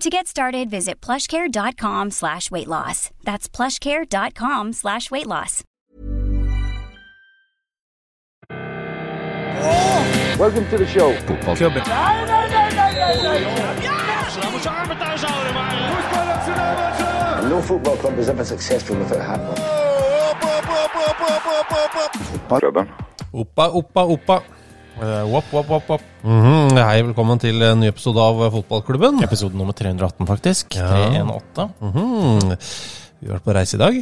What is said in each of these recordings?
To get started, visit plushcare.com slash weight loss. That's plushcare.com slash weight loss. Welcome to the show. No football club is ever successful without a hat. Oppa, oppa, oppa. Wop, wop, wop. Mhm, Hei, velkommen til en ny episode av Fotballklubben. Episode nummer 318, faktisk. Ja. 318. Mhm. Vi har vært på reise i dag.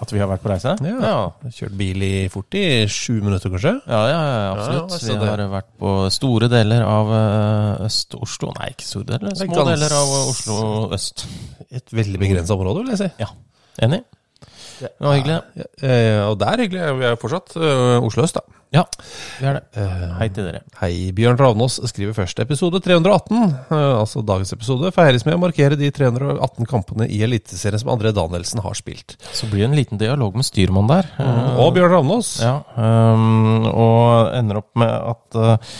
At vi har vært på reise? Ja. ja. Kjørt bil i fort i sju minutter, kanskje. Ja, ja, ja, absolutt. Ja, så vi det- har vært på store deler av eh, Øst-Oslo Nei, ikke store deler. Er Små deler av eh, Oslo øst. Et veldig begrensa område, vil jeg si. Ja. Enig? Det var hyggelig. Ja, eh, og det er hyggelig. Vi er fortsatt eh, Oslo øst, da. Ja, vi er det. Hei til dere. Hei, Bjørn Ravnås skriver først episode 318, eh, altså dagens episode, feires med å markere de 318 kampene i Eliteserien som André Danielsen har spilt. Så blir det en liten dialog med styrmann der. Mm, Og Bjørn Ravnås. Ja, um, og ender opp med at eh, eh,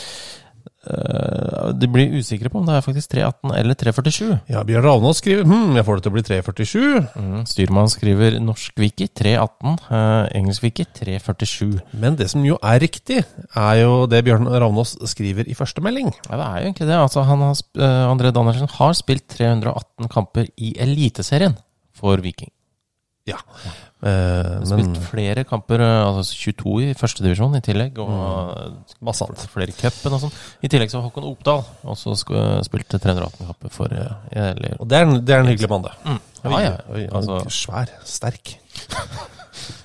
de blir usikre på om det er faktisk 318 eller 347. Ja, Bjørn Ravnås skriver hm, jeg får det til å bli 347. Mm, Styrmann skriver norsk wiki 318, eh, engelsk wiki 347. Men det som jo er riktig, er jo det Bjørn Ravnås skriver i første melding. Ja, det er jo egentlig det. Altså, han har, eh, André Dannersen har spilt 318 kamper i Eliteserien for Viking. Ja. Eh, spilt men flere kamper, eh, altså 22 i førstedivisjon i tillegg, og masse annet. flere i cupen og sånn. I tillegg så har Håkon Opdal også eh, spilt 318 kamper for eh, eller, Og det er, det er en hyggelig mann, det. Mm. Ja, ja. Oi, Altså- svær. Sterk.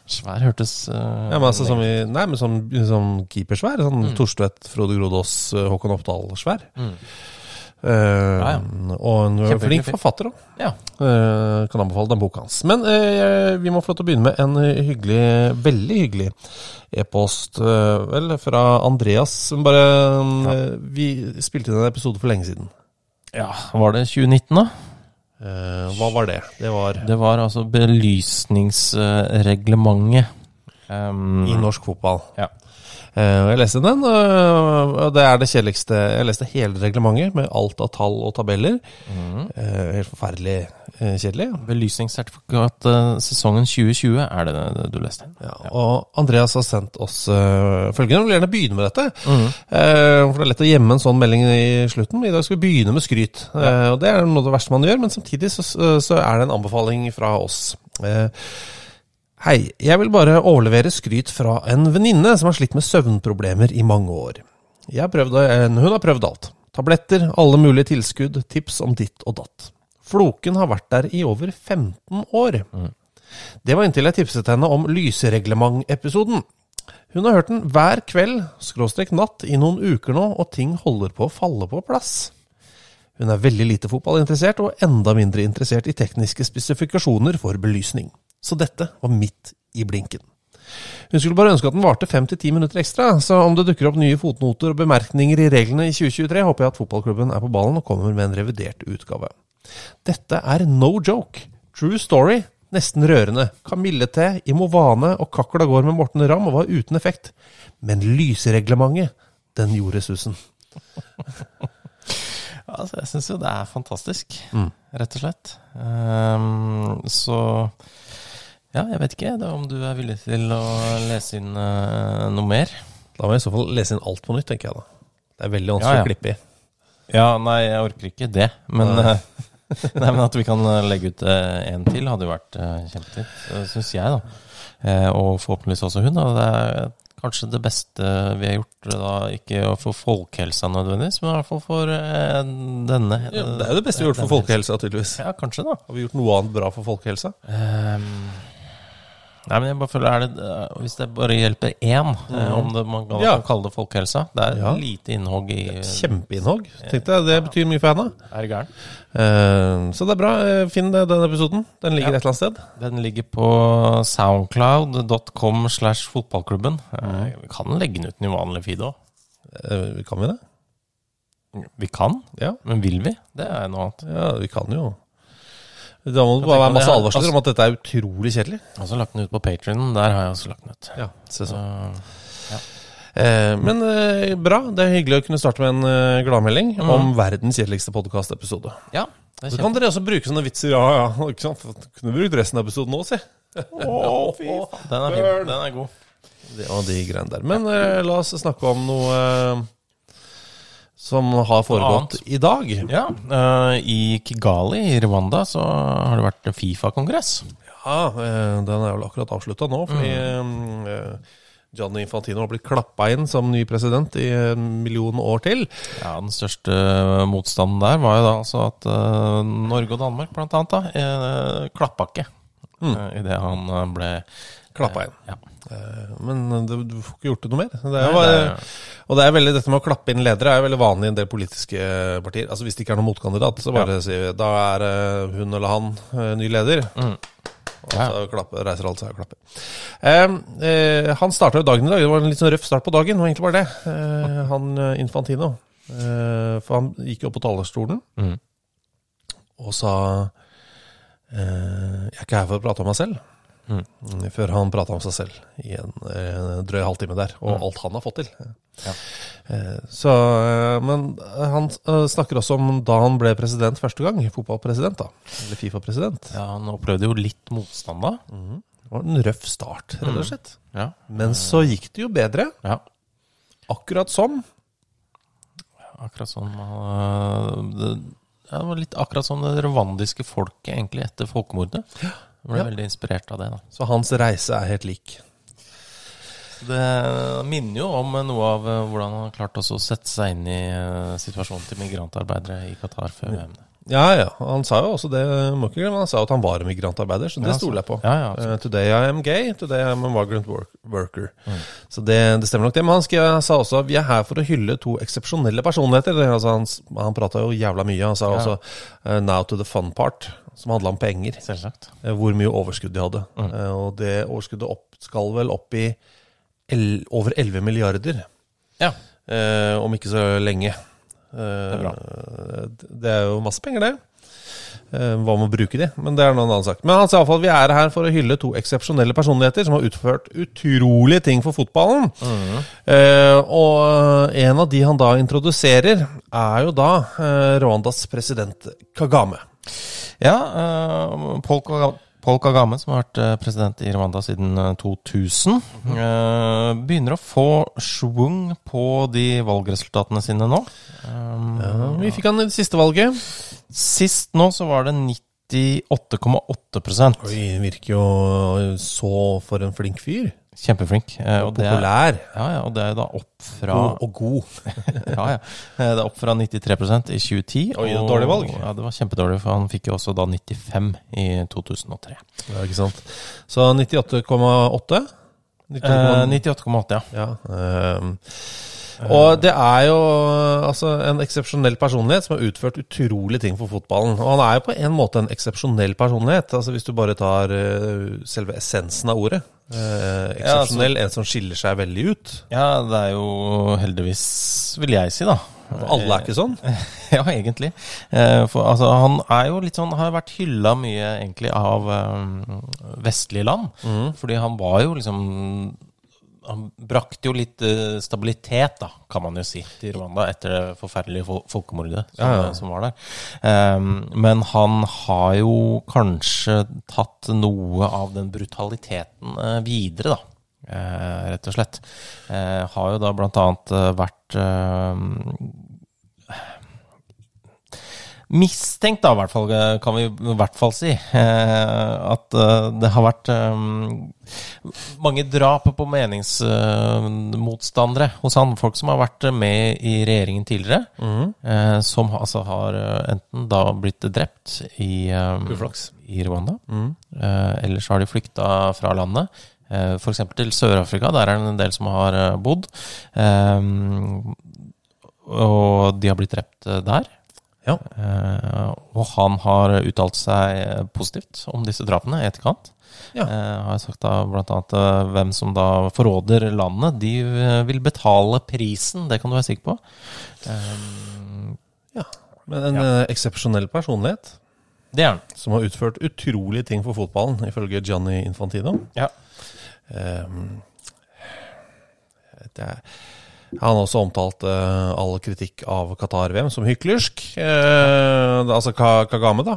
Svær hørtes uh, Ja, men altså som, i, nei, men som, som keepersvær. Sånn Mm. Torstvedt, Frode Grodås, eh, Håkon Oppdal-svær. Mm. Eh, Ja, ja. Og en flink forfatter òg. Ja. Uh, kan anbefale den boka hans. Men uh, vi må få lov til å begynne med en hyggelig, veldig hyggelig e-post eh, vel, fra Andreas. som Bare, ja. Vi spilte inn en episode for lenge siden. ja. Var det 2019, da? Eh, hva var det? Det var Det var altså belysningsreglementet. Um, i norsk fotball. Ja. Eh, og jeg leste den, og det er det kjedeligste Jeg leste hele reglementet med alt av tall og tabeller. Mm. Helt forferdelig eh, kjedelig. Belysningssertifikat sesongen 2020 er det du leste? Ja, og Andreas har sendt oss følgende. Vi vil gjerne begynne med dette. Mm. For det er lett å gjemme en sånn melding i slutten. I dag skal vi begynne med skryt. Eh, og Det er noe av det verste man gjør, men samtidig så, så er det en anbefaling fra oss. Hei, jeg vil bare overlevere skryt fra en venninne som har slitt med søvnproblemer i mange år. Prøvd, hun har prøvd alt. Tabletter, alle mulige tilskudd, tips om ditt og datt. Floken har vært der i over 15 år. Det var inntil jeg tipset henne om Lysereglement-episoden. Hun har hørt den hver kveld, skråstrek natt, i noen uker nå, og ting holder på å falle på plass. Hun er veldig lite fotballinteressert, og enda mindre interessert i tekniske spesifikasjoner for belysning. Så dette var midt i blinken. Hun skulle bare ønske at den varte fem til ti minutter ekstra, så om det dukker opp nye fotnoter og bemerkninger i reglene i 2023, håper jeg at fotballklubben er på ballen og kommer med en revidert utgave. Dette er no joke. True story. Nesten rørende. Kamillete, Imovane og Kakkel av gård med Morten Ramm var uten effekt. Men lysreglementet, den gjorde susen. Altså, jeg syns jo det er fantastisk, Mm. rett og slett. Um, så ja, jeg vet ikke da, om du er villig til å lese inn uh, noe mer. Da må jeg i så fall lese inn alt på nytt, tenker jeg da. Det er veldig vanskelig Ja, ja. å klippe i. Ja, nei, jeg orker ikke det. Men, Nei. eh, nei, men at vi kan eh, legge ut en til, hadde jo vært uh, kjempefint. Syns jeg, da. Eh, og forhåpentligvis også hun. da. det er kanskje det beste vi har gjort, da, ikke for folkehelsa nødvendigvis, men i hvert fall for eh, denne. Ja, det er jo det beste vi har gjort for folkehelsa, tydeligvis. Ja, kanskje, da. Har vi gjort noe annet bra for folkehelsa? Ehm, nei, men jeg bare føler er det, eh, Hvis det bare hjelper én, mm. om det, man kan Ja. kalle det folkehelsa Det er Ja. lite innhogg i Kjempeinnhogg. Tenkte jeg, Det betyr mye for henne. Er det gæren? Eh, så det er bra. Eh, Finn den episoden. Den ligger Ja. et eller annet sted. Den ligger på soundcloud.com slash fotballklubben. Eh, Mm. Vi kan legge den ut i en vanlig feed òg. Uh, kan vi det? Vi kan, Ja. men vil vi? Det er noe annet. ja, vi kan jo. Da må det bare være masse det advarsler om at dette er utrolig kjedelig. Jeg har også lagt den ut på Patrion. Der har jeg også lagt den ut. Ja, se Så, sånn. Eh, men eh, bra. Det er hyggelig å kunne starte med en eh, gladmelding om verdens kjedeligste podkastepisode. ja, det Så kan dere også bruke sånne vitser. Ja, ja, ikke sant? Kunne brukt resten av episoden òg, si. Oh, fy faen. Den er fin. Den er god. Det, og de greiene der. Men eh, la oss snakke om noe som har foregått i dag. Ja, uh, I Kigali i Rwanda så har det vært Fifa-kongress. Ja, uh, den er vel akkurat avslutta nå, fordi Uh, Gianni Infantino har blitt klappa inn som ny president i en million år til. Ja, Den største motstanden der var jo da altså at uh, Norge og Danmark blant annet da, uh, klappa ikke mm. idet han ble Klappa inn. Ja. Eh, Men du, du får ikke gjort det noe mer. Det jo, Nei, det er- og det er veldig, dette med å klappe inn ledere er veldig vanlig i en del politiske partier. Altså Hvis det ikke er noen motkandidat, så bare sier vi da er eh, hun eller han eh, ny leder. Og Ja. så klappe, reiser alle seg og klapper. Eh, eh, han starta jo dagen i dag. Det var en litt sånn røff start på dagen. Det var egentlig bare det. Eh, han eh, Infantino. Eh, for han gikk jo opp på talerstolen mm. og sa eh, Jeg er ikke her for å prate om meg selv. Mhm. Mm, Før han prata om seg selv i en en drøy halvtime der, og alt han har fått til. Ja. Eh, så, eh, men han eh, snakker også om da han ble president første gang, fotballpresident, da. Eller Fifa-president. ja, Han opplevde jo litt motstand da. Det var en røff start, rett og slett. Ja. Men så gikk det jo bedre, ja. akkurat som Akkurat eh, det, det var litt akkurat som det rwandiske folket egentlig etter folkemordet. Jeg ble Ja. veldig inspirert av det. da Så hans reise er helt lik. Det minner jo om noe av eh, hvordan han har klart å sette seg inn i eh, situasjonen til migrantarbeidere i Qatar før VM. Ja, ja. Han sa jo også det, må ikke glemme, han sa at han var migrantarbeider, så det Ja, stoler jeg på. Ja, ja. Eh, today I am gay, today I am a migrant work worker. Mm. Så det, det stemmer nok det. Men han, skrev, han sa også at vi er her for å hylle to eksepsjonelle personligheter. Altså, han han prata jo jævla mye. Han sa Ja. også uh, 'now to the fun part', som handla om penger. Selvsagt. Uh, Hvor mye overskudd de hadde. Mm. Og det overskuddet opp, skal vel opp i el, over 11 milliarder. Ja. Om ikke så lenge. Eh, er bra. Det er jo masse penger, det. Eh, hva med å bruke de? Men det er noen annen sak. Men sa iallfall vi er her for å hylle to eksepsjonelle personligheter som har utført utrolige ting for fotballen. Eh, og en av de han da introduserer, er jo da eh, Rwandas president Kagame. Ja, eh, Paul, Paul Kagame, som har vært eh, president i Rwanda siden eh, 2000, eh, begynner å få schwung på de valgresultatene sine nå. Um, Ja, vi fikk han i det siste valget. Sist nå så var det 98,8 Oi, virker jo så for en flink fyr. Kjempeflink. Og, og populær. er, ja, ja, og det er da opp fra God og god. ja, ja. Eh, Det er opp fra 93% i 2010. Oi, og, dårlig valg. Ja, det var kjempedårlig, for han fikk jo også da 95 i 2003. Ja, ikke sant. Så 98,8? Eh, 98,8, ja. Ja. ehm, og det er jo altså, en eksepsjonell personlighet som har utført utrolige ting for fotballen. Og han er jo på en måte en eksepsjonell personlighet, altså hvis du bare tar uh, selve essensen av ordet. Uh, eksepsjonell, en som skiller seg veldig ut. Ja, det er jo heldigvis, vil jeg si, da. For alle er ikke sånn. Ja, egentlig. Eh, For altså, han er jo litt sånn Har vært hylla mye, egentlig, av eh, vestlige land. Mm. Fordi han var jo liksom Han brakte jo litt eh, stabilitet, da, kan man jo si, til Rwanda etter det forferdelige folkemordet som, Ja, ja. som var der. Um, men han har jo kanskje tatt noe av den brutaliteten videre, da. Eh, rett og slett. Eh, har jo da annet eh, vært mistenkt, da, i hvert fall, kan vi i hvert fall si, eh, at det har vært mange drap på meningsmotstandere hos han. Folk som har vært med i regjeringen tidligere, Mhm. som altså har enten da blitt drept i, i Rwanda, Mhm. eller så har de flykta fra landet. F.eks. til Sør-Afrika, der er det en del som har bodd. Og de har blitt drept der. Ja. Eh, og han har uttalt seg positivt om disse drapene i etterkant. Ja. Eh, har sagt da eh, hvem som da forråder landet, de eh, vil betale prisen. Det kan du være sikker på. Eh, ja. Men en ja. eksepsjonell personlighet det er han. som har utført utrolige ting for fotballen, ifølge Gianni Infantino. Ja. Det er, han har også omtalt eh, all kritikk av Qatar-VM som hyklersk. Eh, altså Kagame, da.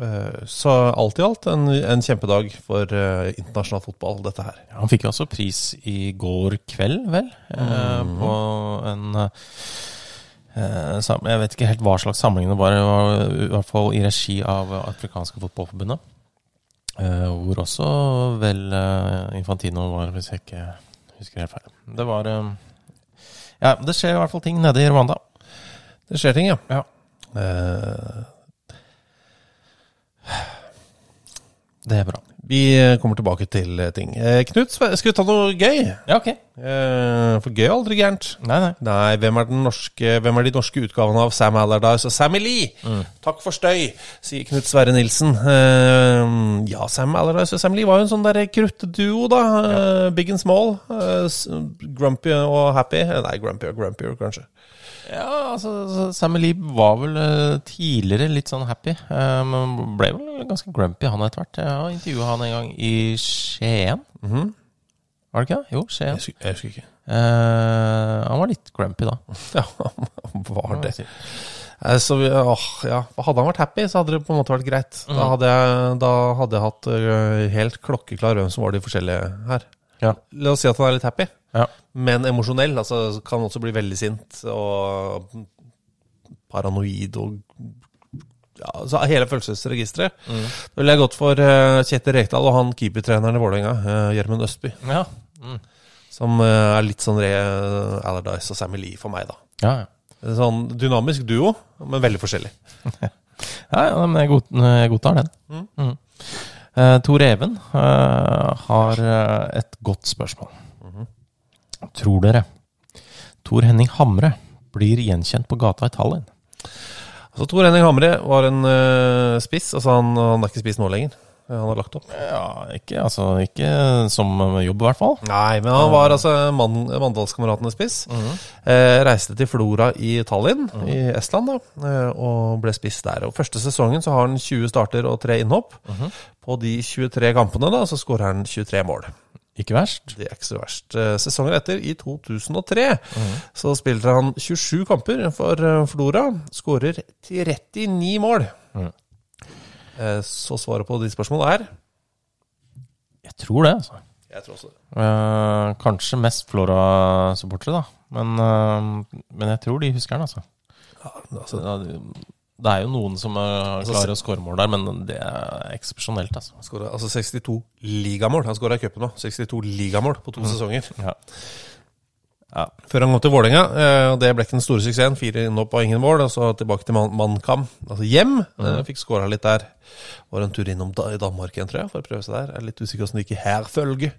Eh, så alt i alt en, en kjempedag for eh, internasjonal fotball, dette her. Han fikk jo også pris i går kveld, vel? Eh, på en eh, Jeg vet ikke helt hva slags samling. Det var I hvert fall i regi av Afrikanske fotballforbundet. Eh, hvor også vel eh, Infantino var, hvis jeg ikke husker helt feil. Det var eh, Ja, det skjer i hvert fall ting nede i Rwanda. Det skjer ting, ja. Ja. Det er bra. Vi kommer tilbake til eh, ting. Eh, Knut, skal vi ta noe gøy? Ja, ok. Eh, for gøy er aldri gærent. Nei, nei. Nei, hvem er, den norske, hvem er de norske utgavene av Sam Allardyce og Sammy Lee? Takk for støy, sier Knut Sverre Nilsen. Eh, ja, Sam Allardyce og Sammy Lee var jo en sånn der kruttduo, da. Ja. big and small. Eh, grumpy og happy. Eh, Nei, grumpy og grumpier, kanskje. Ja, altså Sammy Lee var vel eh, tidligere litt sånn happy, eh, men ble vel ganske grumpy han etter hvert. Jeg har intervjua han en gang i Skien. Var det ikke det? Jo, Skien. Jeg jeg husker ikke. Eh, han var litt grumpy da. Ja, var det. Eh, Så vi, åh, ja. Hadde han vært happy, så hadde det på en måte vært greit. Da, hadde jeg, da hadde jeg hatt helt klokkeklar hvem som var de forskjellige her. Ja. La oss si at han er litt happy, Ja. men emosjonell. Altså kan også bli veldig sint og paranoid og ja, altså Hele følelsesregisteret. Da ville jeg gått for uh, Kjetil Rekdal og han keepertreneren i Vålerenga, uh, Gjermund Østby. Ja. Som uh, er litt sånn Re Allardyce og Sammy Lee for meg, da. Ja, ja. Sånn dynamisk duo, men veldig forskjellig. ja, ja men jeg, jeg godtar den. Mm. Eh, Tor Even uh, har uh, et godt spørsmål. Tror dere Tor Henning Hamre blir gjenkjent på gata i Tallinn? Altså, Tor Henning Hamre var en spiss. Altså, han, han er ikke spiss nå lenger. Han har lagt opp. Ja, ikke, altså, ikke som jobb, i hvert fall. Nei, men han var altså mann, Mandalskameratene spiss. Eh, reiste til Flora i Tallinn i Estland da, eh, og ble spiss der. Og Første sesongen så har han 20 starter og 3 innhopp. På de 23 kampene da, så skårer han 23 mål. Ikke verst. Det er ikke så verst. Eh, Sesongen etter, i 2003, så spilte han 27 kamper for eh, Flora. Skårer 39 mål. Eh, Så svaret på de spørsmålene er Jeg tror det, altså. Jeg tror også det. Eh, kanskje mest Flora-supportere, da. Men, eh, men jeg tror de husker den, altså. Altså, Det er jo noen som eh, Altså, klarer å skåre mål der, men det er eksepsjonelt, altså. skåret altså 62 ligamål. Han skåra i cupen nå. 62 ligamål på to sesonger. Ja. Før han kom til Vålerenga. eh, og Det ble ikke den store suksessen. Fire innhopp og ingen mål. Og så tilbake til Man- Mannkam, altså hjem. Mm. Fikk skåra litt der. Var en tur innom da, i Danmark igjen, tror jeg, for å prøve seg der. Jeg er litt usikker åssen det gikk i herfølge.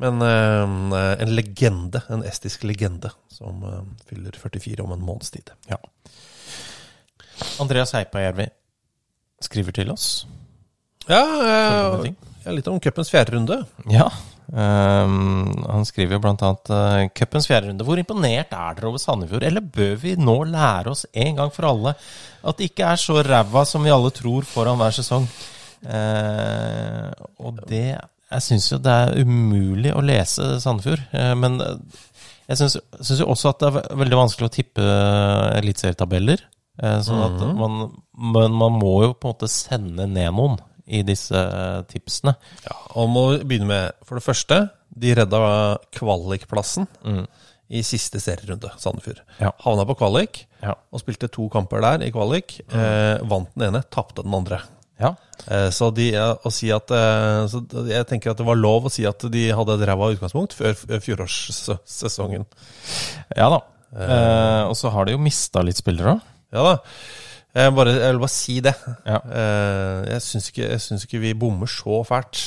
Men eh, en legende. En estisk legende som eh, fyller 44 om en måneds tid. Ja. Andreas Heipajärvi skriver til oss. Ja, eh, ja litt om cupens fjerde runde. Ja. Ehm, han skriver jo annet uh, cupens fjerde runde. Hvor imponert er dere over Sandefjord? Eller bør vi nå lære oss en gang for alle at det ikke er så ræva som vi alle tror foran hver sesong? Uh, og det Jeg syns jo det er umulig å lese Sandefjord. Uh, men eh, jeg syns jo også at det er veldig vanskelig å tippe eh, eliteserietabeller. Eh, sånn at man, men man må jo på en måte sende ned noen i disse eh, tipsene. Ja, og må begynne med, for det første, de redda kvalikplassen i siste serierunde, Sandefjord. Ja. Havna på kvalik Ja. og spilte to kamper der i kvalik. Eh, vant den ene, tapte den andre. Ja. Eh, så de, eh, å si at, eh, så jeg tenker at det var lov å si at de hadde et ræva utgangspunkt før fjorårssesongen. ja da. Eh, og så har de jo mista litt spillere òg. Ja da. Jeg, bare, jeg vil bare si det. Ja. Eh, jeg syns ikke, ikke vi bommer så fælt.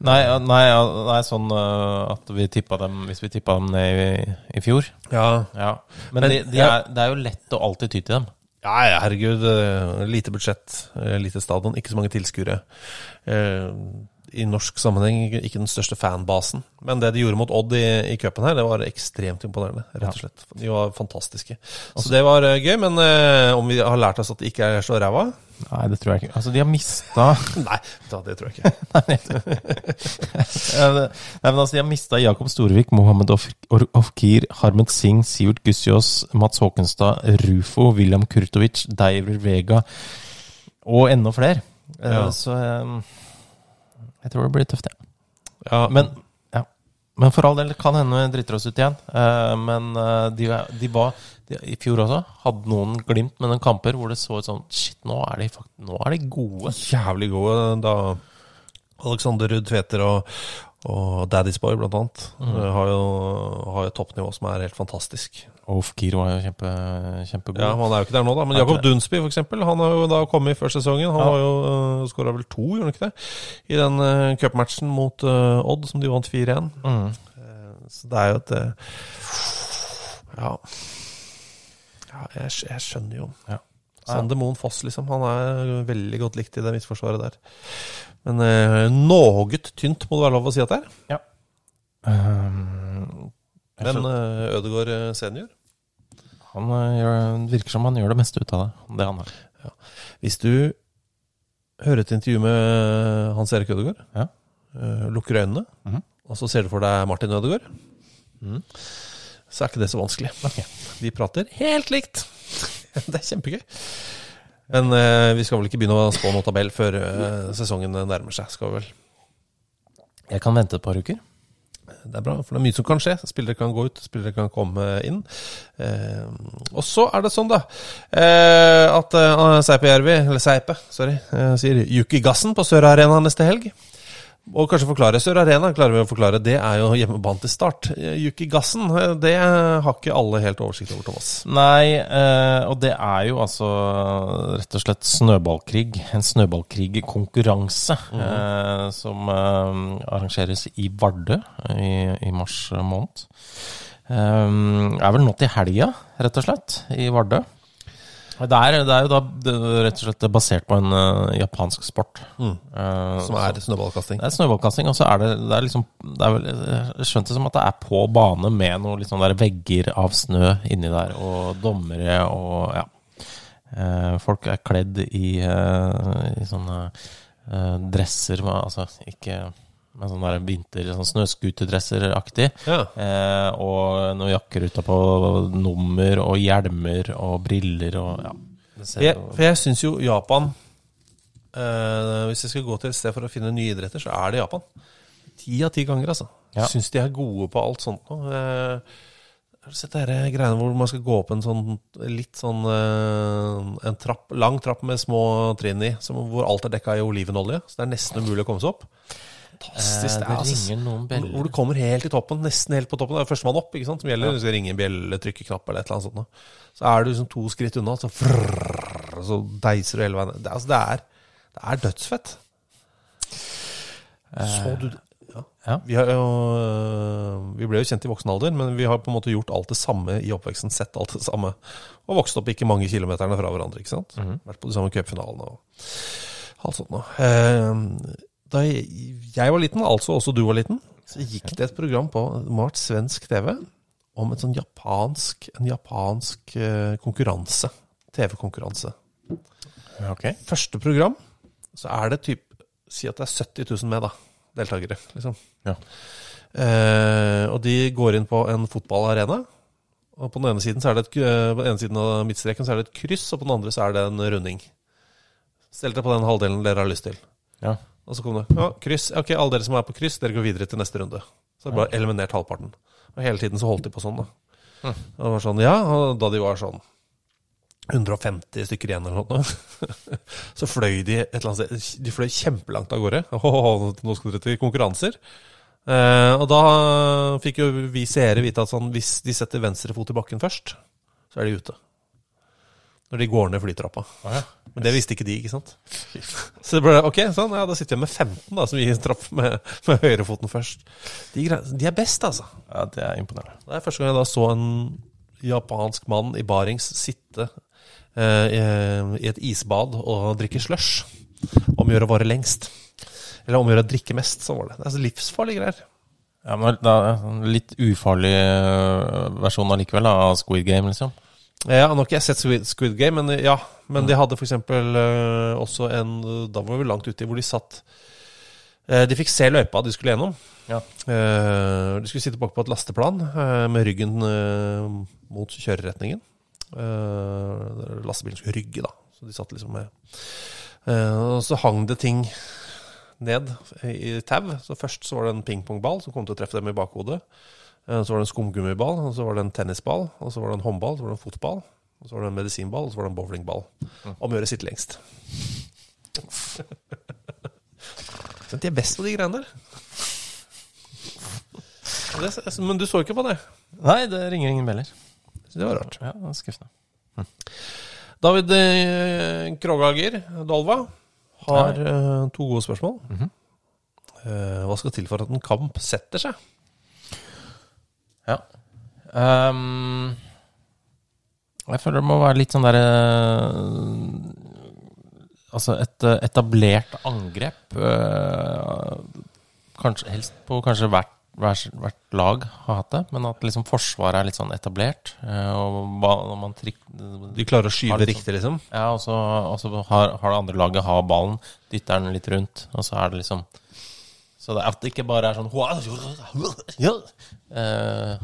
Nei, nei, nei, sånn øh, at vi tippa dem Hvis vi tippa dem ned i, i fjor. Ja, Ja. Men, Men de, de er, det er jo lett å alltid ty til dem. Ja, herregud. eh, Lite budsjett, eh, lite stadion, ikke så mange tilskuere. I norsk sammenheng ikke- den største fanbasen. Men det de gjorde mot Odd i, i cupen her, det var ekstremt imponerende. rett og slett. De var fantastiske. Så det var eh, gøy. Men eh, om vi har lært oss at det ikke er så ræva? Nei, det tror jeg ikke. Altså, de har mista Nei, da, det tror jeg ikke. Nei, men altså, de har mista Jakob Storvik, Mohammed Ofkir, Harmet Singh, Sivert Gussiås, Mats Håkenstad, Rufo, William Kurtovic, Deiver Vega og enda flere. Eh, Ja. Så eh, jeg tror det blir tøft, ja. Ja, Men, ja. men for all del, kan hende vi driter oss ut igjen. Eh, men eh, de, de var de, I fjor også hadde noen glimt med noen kamper hvor det så ut sånn Shit, nå er de, nå er de gode. jævlig gode da Alexander Ruud Tveter og, og Daddy's Boy, blant annet, mm. har jo, har jo toppnivå som er helt fantastisk. Ofkir var jo kjempe, kjempegod. Ja, Han er jo ikke der nå, da. Men Jakob Dunsby, eksempel, han har jo da kommet i før sesongen. Han Ja. har jo uh, skåra vel to, gjorde han ikke det? I den uh, cupmatchen mot uh, Odd, som de vant 4-1. Mm. Eh, så det er jo et uh, Ja. ja jeg, jeg skjønner jo. Ja. Sander Moen Foss, liksom. Han er veldig godt likt i det midtforsvaret der. Men eh, noe tynt må det være lov å si at det er. Ja. Um, Men uh, Ødegaard eh, senior han eh, gjør, virker som han gjør det meste ut av det. Det han har. Hvis du hører et intervju med Hans Erik Ødegaard, Ja. eh, lukker øynene, Mhm. og så ser du for deg Martin Ødegaard, mm. så er ikke det så vanskelig. Okay. De prater helt likt. det er kjempegøy. Men eh, vi skal vel ikke begynne å spå noe tabell før eh, sesongen nærmer seg, skal vi vel. Jeg kan vente et par uker. Det er bra, for det er mye som kan skje. Spillere kan gå ut, spillere kan komme inn. Eh, og så er det sånn, da, eh, at eh, Seipe Jervi, eller Seipe, sorry, eh, sier Yuki Gassen på Sør Arena neste helg. Og kanskje forklare Sør Arena, klarer vi å forklare. Det er jo hjemmebane til start. Eh, Yuki Gassen, eh, det har ikke alle helt oversikt over, Thomas. Nei, eh, og det er jo altså rett og slett snøballkrig. En snøballkrigkonkurranse eh, som arrangeres i Vardø i, i mars måned. Det er vel nå til helga, rett og slett, i Vardø. Det er, det er jo da det, rett og slett basert på en uh, japansk sport. Eh, Som er snøballkasting. det er snøballkasting, og så er det, det er liksom er vel, Jeg skjønte det som at det er på bane med noen liksom der vegger av snø inni der, og dommere og ja. Uh, folk er kledd i, i sånne dresser, med- altså ikke med sånne der vinter, sånn snøscooterdresser-aktig. Ja. Eh, og noen jakker utapå, nummer og hjelmer og briller og ja. Jeg, for jeg syns jo Japan eh, Hvis jeg skal gå til et sted for å finne nye idretter, så er det Japan. Ti av ti ganger, altså. Ja. Syns de er gode på alt sånt nå. Eh, har du sett de greiene hvor man skal gå opp en sånn litt sånn eh, En trapp, lang trapp med små trinn i, som, hvor alt er dekka i olivenolje? Så det er nesten umulig å komme seg opp. Fantastisk. Eh, det, det er, altså, ringer noen bjeller. hvor du kommer helt til toppen, nesten helt på toppen. Det er førstemann opp, ikke sant, som gjelder. Du skal ringe en bjelle, trykke knapp eller et eller annet sånt. Så er du liksom to skritt unna, så, frrr, så deiser du hele veien. Det, altså, det, er, det er dødsfett. Så du? Ja. Ja. Vi, har jo, vi ble jo kjent i voksen alder, men vi har på en måte gjort alt det samme i oppveksten. Sett alt det samme. Og vokst opp ikke mange kilometerne fra hverandre. ikke sant? Vært på de samme cupfinalene og alt sånt noe. Eh, da jeg, var liten, altså også du var liten, så gikk det et program på vært svensk TV om sånn japansk, en japansk eh, konkurranse. TV-konkurranse. Ok. Første program, så er det typ Si at det er 70 000 med, da. Deltakere, liksom. Ja. Eh, og de går inn på en fotballarena. Og på den ene siden så er det et, eh, på den ene siden av midtstreken så er det et kryss, og på den andre så er det en runding. Stell deg på den halvdelen dere har lyst til. Ja. Og så kom det ja, kryss. Ok, alle dere som er på kryss, dere går videre til neste runde. Så er det bare eliminert halvparten. Og hele tiden så holdt de på sånn, da. Og det var sånn, ja, og da de var sånn 150 stykker igjen eller noe, så fløy de et eller annet sted De fløy kjempelangt av gårde. Nå skal dere til konkurranser. Eh, og da fikk jo vi seere vite at sånn, hvis de setter venstre fot i bakken først, så er de ute. Når de går ned flytrappa. Men det visste ikke de, ikke sant? Så det ble ok, sånn, ja, da sitter jeg med 15 da, som gir en trapp med, med høyrefoten først. De, de er best, altså. Ja, det er imponerende. Det er første gang jeg da så en japansk mann i barings sitte eh, i, i et isbad og drikke slush. Omgjøre å vare lengst. Eller omgjøre å drikke mest, så var det. Det er så livsfarlige greier. Ja, men da, Litt ufarlig øh, versjon allikevel av Squid Game, liksom. Eh, Ja, nå har ikke jeg sett Squid, Game, men eh, ja. Men de hadde f.eks. Uh, også en Da var vi langt uti, hvor de satt uh, De fikk se løypa de skulle gjennom. Ja. Uh, de skulle sitte bak på et lasteplan uh, med ryggen eh, mot kjøreretningen. Eh, lastebilen skulle rygge, da. Så de satt liksom med Eh, Og så hang det ting ned i tau. Så først så var det en pingpongball som kom til å treffe dem i bakhodet. Eh, Så var det en skumgummiball, og så var det en tennisball, og så var det en håndball, så var det en fotball, og så var det en medisinball, og så var det en bowlingball. Om å gjøre sitte lengst. De er best på de greiene der. Det, men du så ikke på det? Nei, det ringer ingen beller. Det var rart. Ja, skuffende. Hm. David eh, Krogager Dolva har Nei. to gode spørsmål. Eh, hva skal til for at en kamp setter seg? Ja. Um, jeg føler det må være litt sånn derre Altså et eh, etablert angrep. eh, kanskje, helst på kanskje hvert, hvert, hvert lag har hatt det, men at liksom forsvaret er litt sånn etablert. eh, og når man trik, De klarer å skyve litt riktig, liksom? Ja, og så har, har det andre laget har ballen, dytter den litt rundt, og så er det liksom Så det, at det ikke bare er sånn eh,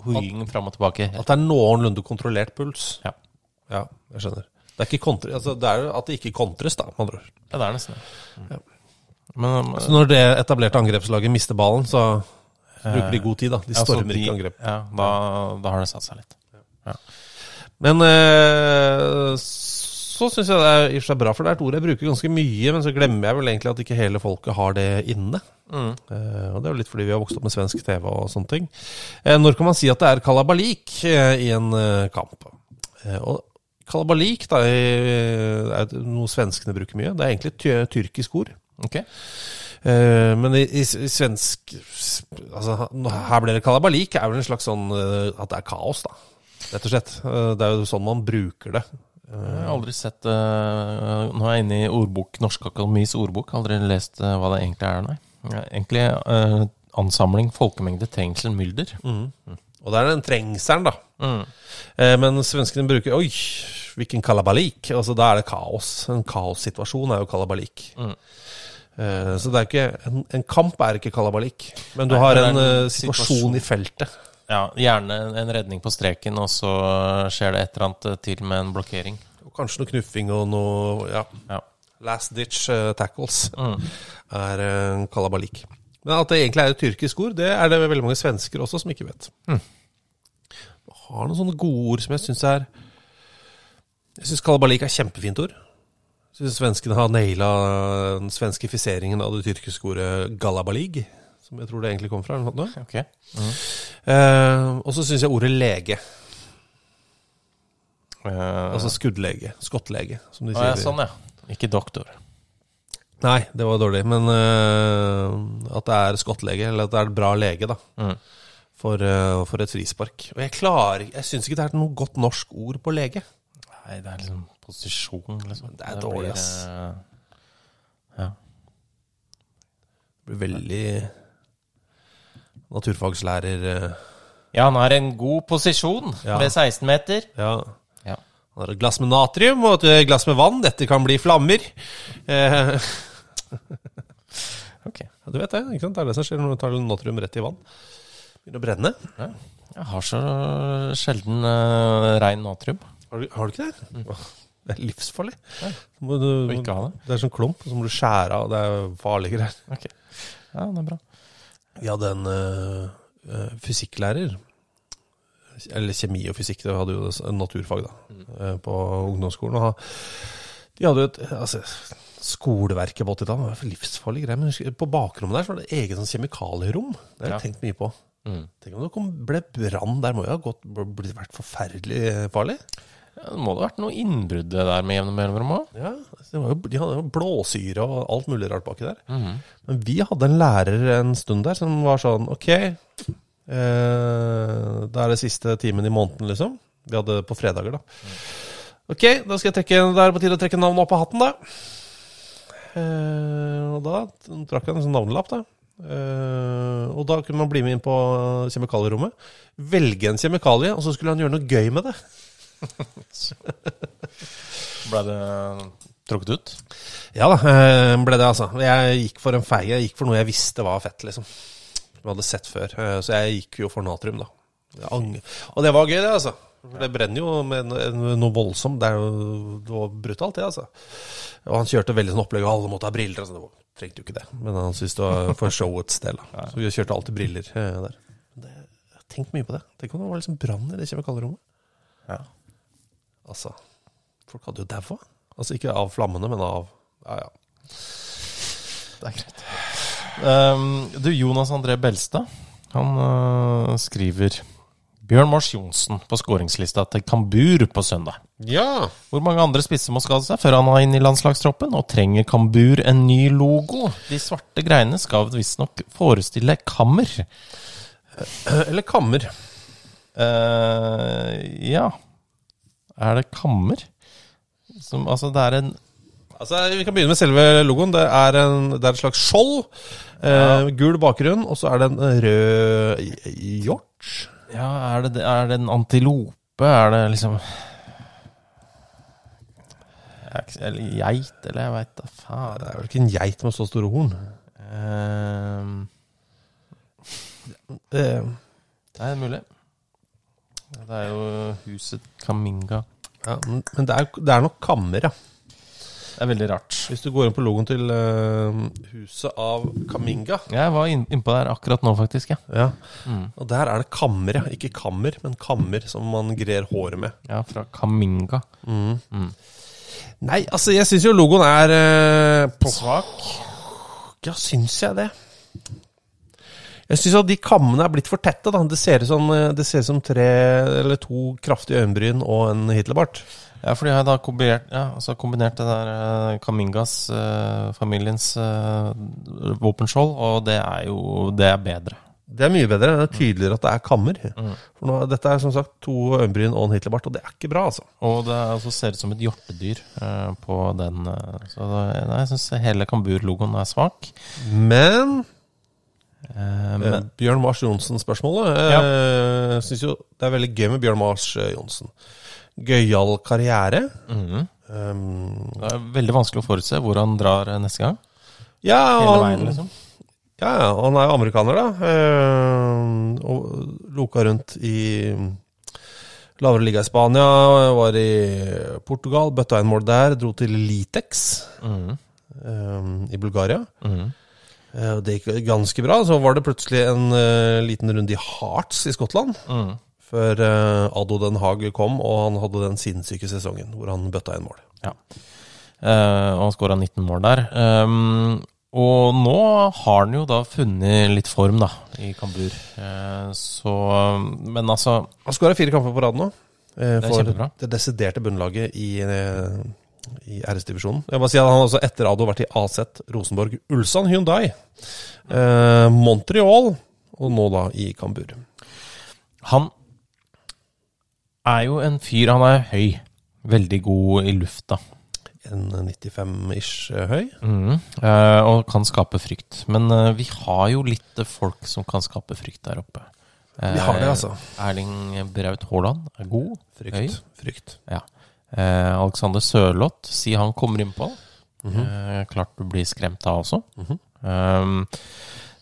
uh, fram og tilbake. At det er noenlunde kontrollert puls? Ja. Ja, jeg skjønner. Det er, ikke kontre, altså, det er at det ikke kontres, da, med andre ord. ja, det er nesten det. Men Så når det etablerte angrepslaget mister ballen, så bruker de god tid, da. De ja, stormer ikke angrep. Ja, da, da har det satt seg litt. Men eh, så syns jeg det er i og for seg bra, for det er et ord jeg bruker ganske mye, men så glemmer jeg vel egentlig at ikke hele folket har det inne. Eh, og det er jo litt fordi vi har vokst opp med svensk TV og sånne ting. Uh, når kan man si at det er kalabalik uh, i en kamp? Og kalabalik da, er noe svenskene bruker mye. Det er egentlig ty- tyrkisk ord. Ok. Eh, men i, i, i svensk altså, Her ble det kalabalik, er vel en slags sånn at det er kaos, da. Rett og slett. Det er jo sånn man bruker det. Jeg har aldri sett uh, Nå er jeg inne i ordbok, Norsk Akademis ordbok. Aldri lest uh, hva det egentlig er, nei. Ja, Egentlig uh, ansamling, folkemengde, trengsel, mylder. Og det er den trengselen, da. Mm. Eh, men svenskene bruker Oi, hvilken kalabalik. Altså, da er det kaos. En kaossituasjon er jo kalabalik. Mm. Eh, så det er ikke en, en kamp er ikke kalabalik. Men du Nei, har en, en eh, situasjon situasjon. i feltet. Ja, gjerne en redning på streken, og så skjer det et eller annet til med en blokkering. Og kanskje noe knuffing og noe ja, Ja. last ditch eh, tackles Mm. er uh, kalabalik. Men at det egentlig er et tyrkisk ord, det er det veldig mange svensker også som ikke vet. Mm. Har noen sånne gode ord som jeg syns er Jeg syns kalabalik er kjempefint ord. Jeg syns svenskene har naila den svenskifiseringen av det tyrkiske ordet galabalig, som jeg tror det egentlig kommer fra. eller noe sånt. Ok. Eh, og så syns jeg ordet lege, Eh, altså skuddlege, skottlege, som de sier. ja, sånn, ja. Ikke doktor. Nei, det var dårlig. Men eh, at det er skottlege, eller at det er bra lege, da. Mm. For, eh, for et frispark. Og jeg klarer Jeg syns ikke det er noe godt norsk ord på lege. Nei, det er liksom posisjon, liksom. Det er dårlig, ass. Ja. Det blir veldig naturfagslærer eh, Ja, han har en god posisjon Ja. ved 16 meter. Ja. Ja. Han har et glass med natrium og et glass med vann. Dette kan bli flammer. Eh, Ok. ja, du vet det, ikke sant? Det er det som skjer når du tar natrium rett i vann. Begynner å brenne. Jeg har så sjelden uh, rein natrium. Har du, har du ikke det? Mm. Det er livsfarlig. Du, Må ikke ha det. det er sånn klump, så må du skjære av. Det er farlige greier. Ok. Ja, det er bra. Vi hadde en eh, eh, fysikklærer. Eller kjemi og fysikk, det hadde jo naturfag da, mm. på ungdomsskolen. Og de hadde jo et altså, skoleverket på 80-tallet, det var livsfarlig greier. Men på bakrommet der så var det eget sånn kjemikalierom. Det har jeg Ja. tenkt mye på. Mm. Tenk om det kom, ble brann der, må jo ha gått, blitt vært forferdelig farlig. Ja, det må det ha vært noe innbrudd der med jevne mellomrom òg? Ja, det var jo, De hadde jo blåsyre og alt mulig rart baki der. Men vi hadde en lærer en stund der som var sånn Ok, eh, da er det siste timen i måneden, liksom. Vi hadde det på fredager, da. Ok, da skal jeg trekke, det er på tide å trekke navnet opp av hatten, da. Eh, og da trakk jeg en sånn navnelapp, da. Eh, og da kunne man bli med inn på kjemikalierommet. Velge en kjemikalie, og så skulle han gjøre noe gøy med det. Ble det trukket ut? Ja da, eh, ble det altså. Jeg gikk for en feig. Jeg gikk for noe jeg visste var fett, liksom. Som jeg hadde sett før. Eh, Så jeg gikk jo for natrium, da. Og det var gøy, det, altså. Det brenner jo med noe voldsomt. Det, jo, det var brutalt, det, altså. Og han kjørte veldig sånn opplegg, og alle måtte ha briller. Altså. Det trengte jo ikke det. Men han syntes det var for showets del. Da. Så vi kjørte alltid briller eh, der. Det, jeg har tenkt mye på det. Tenk om det var liksom brann i det kjemikalierommet. Ja. Altså, folk hadde jo daua. Altså ikke av flammene, men av Ja, ja. Det er greit. Um, du, Jonas André Belstad, han uh, skriver Bjørn Mars Johnsen på skåringslista til Kambur på søndag. Ja! Hvor mange andre spisser må skade seg før han er inne i landslagstroppen? Og trenger Kambur en ny logo? De svarte greiene skal visstnok forestille kammer. Eller kammer. Uh, ja Er det kammer? Som, altså, det er en Altså, Vi kan begynne med selve logoen. Det er, en, det er et slags skjold. Eh, gul bakgrunn, og så er det en rød hjort. Ja, er det, er det en antilope? Er det liksom er Eller geit, eller jeg veit da faen. Det er vel ikke en geit med så store horn. Eh, det er mulig. Det er jo huset Kaminga. Ja, men men det er, det er nok kammer, ja. Det er veldig rart. Hvis du går inn på logoen til eh, huset av Kaminga Jeg var inn- innpå der akkurat nå, faktisk. Ja, ja. Og der er det kammer, ja. Ikke kammer, men kammer som man grer håret med. ja fra Kaminga. Nei, altså, jeg syns jo logoen er eh, på Svak. Ja, syns jeg det? Jeg syns at de kammene er blitt for tette. da Det ser ut som, eh, det ser ut som tre eller to kraftige øyenbryn og en Hitlerbart. Ja, for de har da kombinert, ja, altså kombinert det der eh, Kamingas, eh, familiens eh, våpenskjold, og det er jo Det er bedre. Det er mye bedre. Det er tydeligere at det er kammer. For nå, Dette er som sagt to øyenbryn og en Hitlerbart, og det er ikke bra, altså. Og det er, altså, ser ut som et hjortedyr eh, på den. eh, så det, jeg syns hele Kambur-logoen er svak. Men, Eh, eh, Bjørn Mars Johnsen-spørsmålet eh, Jeg syns jo det er veldig gøy med Bjørn Mars eh, Johnsen. Gøyal karriere. mhm. Um, det er veldig vanskelig å forutse hvor han drar neste gang. ja, Hele han- veien, liksom. Ja, ja, han er jo amerikaner, da. Eh, og loka rundt i lavere liga i Spania. Var i Portugal, bøtta inn mål der. Dro til Litex mm -hmm. um, i Bulgaria. Mm Eh, og det gikk ganske bra. Så var det plutselig en eh, liten runde i Hearts i Skottland. Mm. Før eh, Ado Den Haag kom, og han hadde den sinnssyke sesongen hvor han bøtta inn mål. Ja. Uh, og han skåra 19 mål der. Um, og nå har han jo da funnet litt form, da, i Kambur. Uh, så Men altså Han skåra fire kamper på rad nå. Uh, For det, det desiderte bunnlaget i, eh, i RS-divisjonen. Jeg må si at Han har også etter Ado vært i AZ, Rosenborg, Ulsan, Hyundai, eh, Montreal og nå da i Kambur. Han er jo en fyr Han er høy. Veldig god i lufta. En 95-ish høy. Mm, Eh, og kan skape frykt. Men eh, vi har jo litt eh, folk som kan skape frykt der oppe. Vi har det, altså. Eh, Erling Braut Haaland er god. Frykt. Høy. Frykt. Ja. Eh, Alexander Sørloth, si han kommer innpå. Mhm. eh, klart du blir skremt da også. um,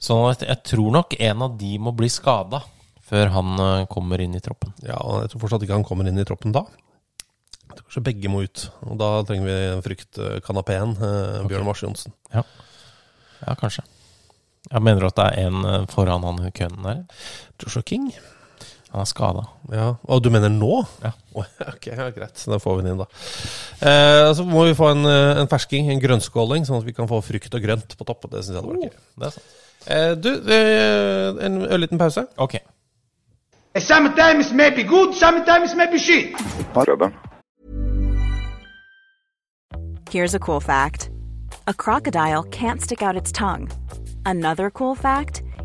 så jeg, jeg tror nok en av de må bli skada før han eh, kommer inn i troppen. Ja, og jeg tror fortsatt ikke han kommer inn i troppen da. Jeg tror kanskje begge må ut. Og da trenger vi fryktkanapeen, eh, Bjørn Mars Johnsen. Ja, kanskje. Jeg mener du at det er en eh, foran han køen der? Joshua King. Han er skada. Ja, Og du mener nå? Ja. Ok, ja, greit. Så da får vi den inn, da. Eh, så må vi få en, eh, en fersking, en grønnskåling, sånn at vi kan få frukt og grønt på topp. Det syns jeg hadde vært gøy. Det er sant. Eh, du, eh, en ørliten pause. Ok. Sometimes may be good, sometimes may be shit. Here's a cool fact a crocodile can't stick out its tongue. Another cool fact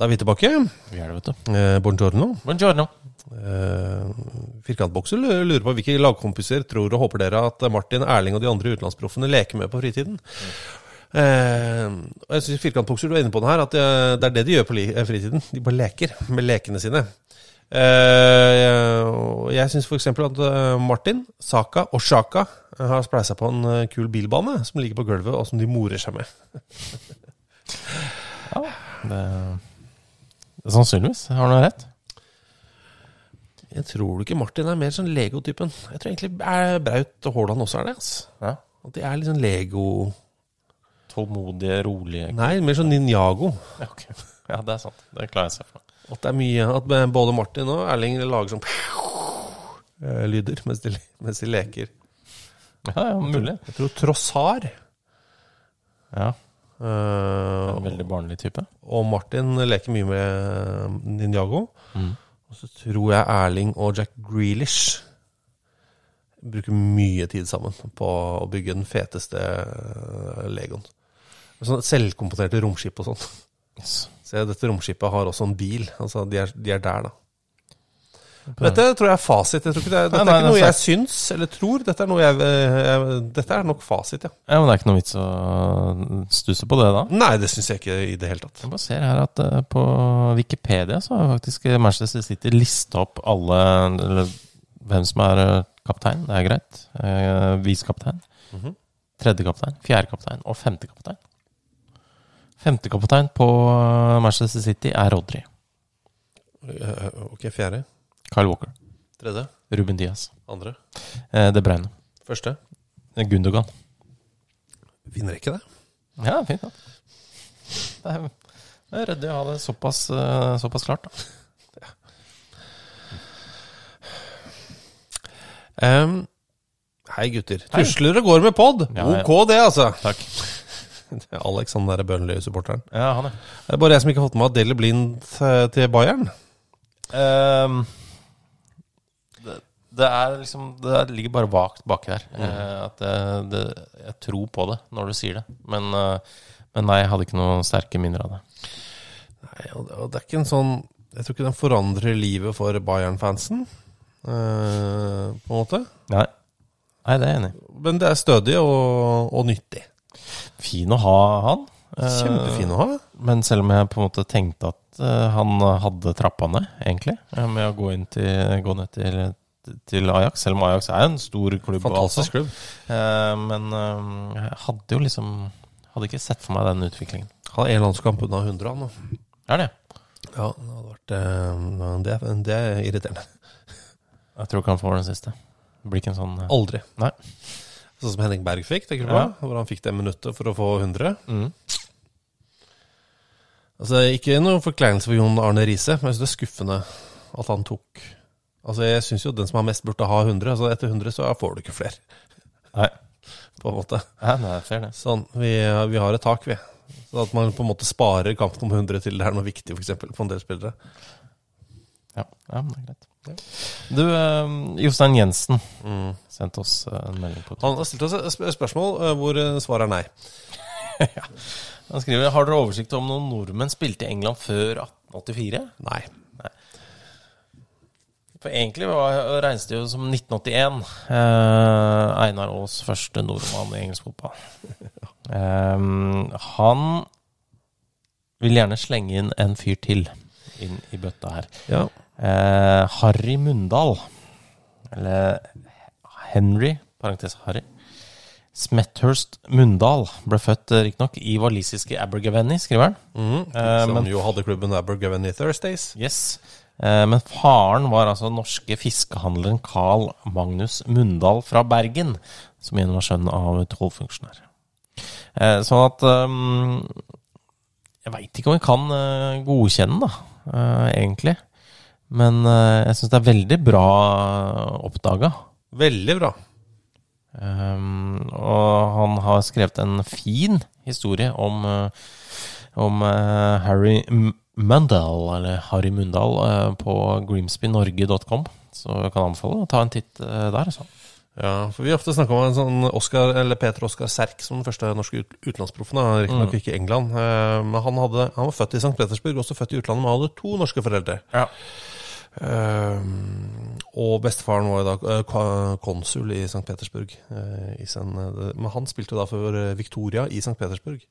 Da er vi tilbake. Vi er det, vet du. Eh, buongiorno. Buongiorno. Eh, Firkantbokser lurer på hvilke lagkompiser tror og håper dere at Martin, Erling og de andre utenlandsproffene leker med på fritiden. Eh, og jeg synes Firkantbokser, du er inne på det her, at det, er det de gjør på eh, fritiden. De bare leker med lekene sine. Eh, og jeg syns f.eks. at eh, Martin, Saka og Sjaka har spleisa på en kul bilbane som ligger på gulvet, og som de morer seg med. ja, det Sannsynligvis. Har du rett? Jeg tror ikke Martin er mer sånn Lego-typen. Jeg tror egentlig er Braut og Haaland også er det. Altså. Ja. At de er litt sånn Lego Tålmodige, rolige Nei, mer sånn Ninjago. Ja, ok. ja, det er sant. Det klarer jeg seg for. At det er mye At både Martin og Erling lager sånn eh, lyder mens de, mens de leker. Ja, ja, mulig. Jeg tror Trossar Ja, en veldig barnlig type. og Martin leker mye med Ninjago. Mm. Og så tror jeg Erling og Jack Grealish bruker mye tid sammen på å bygge den feteste eh, Legoen. Sånn selvkomponerte romskip og sånn. Yes. Se, dette romskipet har også en bil. Altså, de er, de er der, da. Dette tror jeg er fasit. Jeg tror ikke det er, dette Nei, nei, er ikke noe jeg syns eller tror. Dette er, jeg, jeg, dette er nok fasit, ja. Ja, men det er ikke noe vits å stusse på det, da? Nei, det syns jeg ikke i det hele tatt. Jeg bare ser her at eh, på Wikipedia så har faktisk Manchester City lista opp alle eller, hvem som er eh, kaptein. Det er greit. Eh, Visekaptein. -hmm. Tredjekaptein, fjerdekaptein og femtekaptein. Femtekaptein på eh, Manchester City er Rodry. Eh, Ok, fjerde. Kyle Walker. Tredje. Ruben Diaz. Andre. Eh, De Bruyne. Første. Eh, Gundogan. Vinner ikke det? Ja, fint. Ja. Det er, det er ryddig å ha det såpass, eh, såpass klart. Da. Em, hei, gutter. Tusler og går med pod. Ja, ja. Ok, det, altså. Takk. Det er Alex, han derre Burnley-supporteren. Ja, han er. Det er bare jeg som ikke har fått med meg Deli Blind eh, til Bayern. Ehm, det, er liksom Det ligger bare vagt baki der. Mm. at det, det, jeg tror på det når du sier det. Men, eh, men nei, jeg hadde ikke noen sterke minner av det. Nei, og det, er ikke en sånn Jeg tror ikke den forandrer livet for Bayern-fansen, eh, på en måte. Nei. Nei, det er jeg enig i. Men det er stødig og, og nyttig. Fin å ha han. Eh, Kjempefin å ha. Men selv om jeg på en måte tenkte at eh, han hadde trappa ned, egentlig, eh, med å gå, til, gå ned til, til Ajax, selv om Ajax er en stor klubb. Fantastisk klubb. Eh, men eh, jeg hadde jo liksom Hadde ikke sett for meg den utviklingen. Han er én landskamp unna 100, han. nå. Er det? Ja, det hadde vært eh, det, det er irriterende. Jeg tror ikke han får den siste. Det blir ikke en sånn Aldri. Nei. Sånn som Henning Berg fikk, tenker du på? Ja. Hvor han fikk det minuttet for å få 100. Mm. Altså, Ikke noe forkleinelse for Jon Arne Riise, men jeg synes det er skuffende at han tok Altså, Jeg syns jo den som har mest, burde ha 100. Altså Etter 100 så får du ikke flere, Nei. på en måte. Ja, nei, fair det. Sånn, vi, vi har et tak, vi. Så at man på en måte sparer kampen om 100 til det er noe viktig, f.eks. på en del spillere. Ja, ja men det er greit. Du, eh, Jostein Jensen sendte oss eh, en melding på Han har stilt oss et spørsmål eh, hvor eh, svaret er nei. Han skriver Har dere oversikt om noen nordmenn spilte i England før 1884? Nei. For egentlig var, regnes det jo som 1981. Eh, Einar Aas første nordmann i engelsk fotball. Eh, han vil gjerne slenge inn en fyr til inn i bøtta her. Ja. Eh, Harry Mundal. Eller Henry, parentes Harry. Smethurst Mundal ble født eh, riktignok i walisiske Abergavenny, skriver han. Eh, Som men jo hadde klubben Abergavenny Thursdays. Yes. Eh, Men faren var altså norske fiskehandleren Carl Magnus Mundal fra Bergen, som igjen var sønn av tollfunksjonær. Eh, Sånn at um, Jeg veit ikke om jeg kan eh, godkjenne da, eh, egentlig. Men eh, jeg syns det er veldig bra oppdaga. Veldig bra. Um, og han har skrevet en fin historie om, eh, om eh, Harry Mundal, eller Harry Mundal, eh, på grimsbynorge.com. Så jeg kan anbefale å ta en titt eh, der. Så. Ja, for Vi ofte snakker om en sånn Oscar, eller Peter Oskar Serk som den første norske ut utenlandsproffen. Riktignok ikke i England. eh, Men han, hadde, han var født i St. Petersburg, også født i utlandet, men han hadde to norske foreldre. Ja. Um, og bestefaren var da konsul i St. Petersburg. i sin, men han spilte da for Victoria i St. Petersburg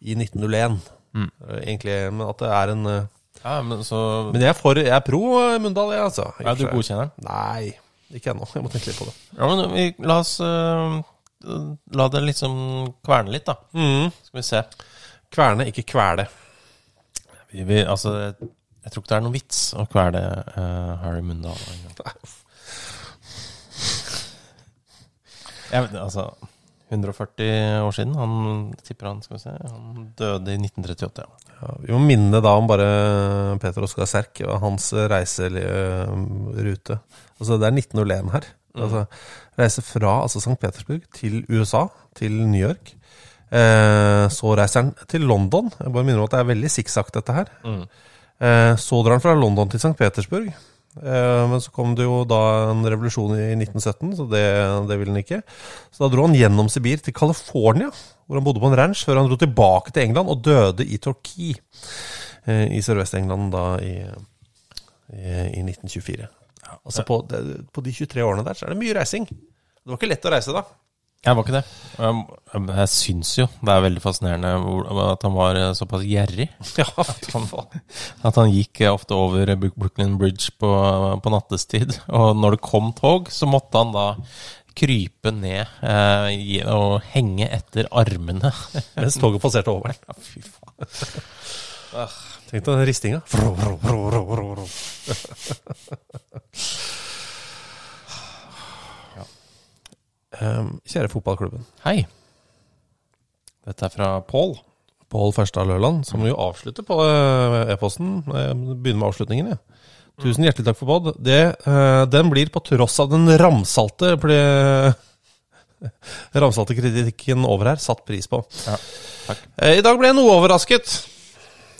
i 1901. Mm. Egentlig, men at det er en eh, Ja, men så Men jeg er, for, jeg er pro eh, Mundal, jeg, altså. Ja, du godkjenner den? Nei, ikke ennå. Jeg må tenke litt på det. Ja, men vi, la oss uh, La det liksom kverne litt, da. Skal vi se. Kverne, ikke kvele. Vi, vi, altså, jeg, jeg tror ikke det er noen vits å kvele uh, Harry Mundal. en gang. Jeg vet, altså 140 år siden. Han tipper han, skal vi se Han døde i 1938. Ja. Ja, vi må minne da om bare Peter Oskar Serk og hans reiserute. Altså, det er 1901 her. Altså, reise fra altså St. Petersburg til USA, til New York. Eh, så reiser han til London. Jeg bare minner om at det er veldig sikksakk, dette her. Eh, så drar han fra London til St. Petersburg. Eh, men så kom det jo da en revolusjon i 1917, så det, det ville han ikke. Så da dro han gjennom Sibir til California, hvor han bodde på en ranch, før han dro tilbake til England og døde i Torquay eh, i Sørvest-England da i, i, i 1924. Altså på, på de 23 årene der så er det mye reising. Det var ikke lett å reise da. Jeg var ikke det. Um, Jeg syns jo det er veldig fascinerende at han var eh, såpass gjerrig. Ja, At han, at han gikk eh, ofte over Brooklyn Bridge på, på nattestid. Og når det kom tog, så måtte han da krype ned eh, og henge etter armene. Mens toget passerte over den. Ja, fy faen. Tenk deg den ristinga. Kjære fotballklubben. Hei. Dette er fra Pål. Pål Ferstad Løland, som jo avslutter på eh, e-posten. Eh, Begynner med avslutningen, ja. Tusen hjertelig takk for pod. Eh, den blir på tross av den ramsalte Ramsalte kritikken over her satt pris på. Ja, I dag ble jeg noe overrasket.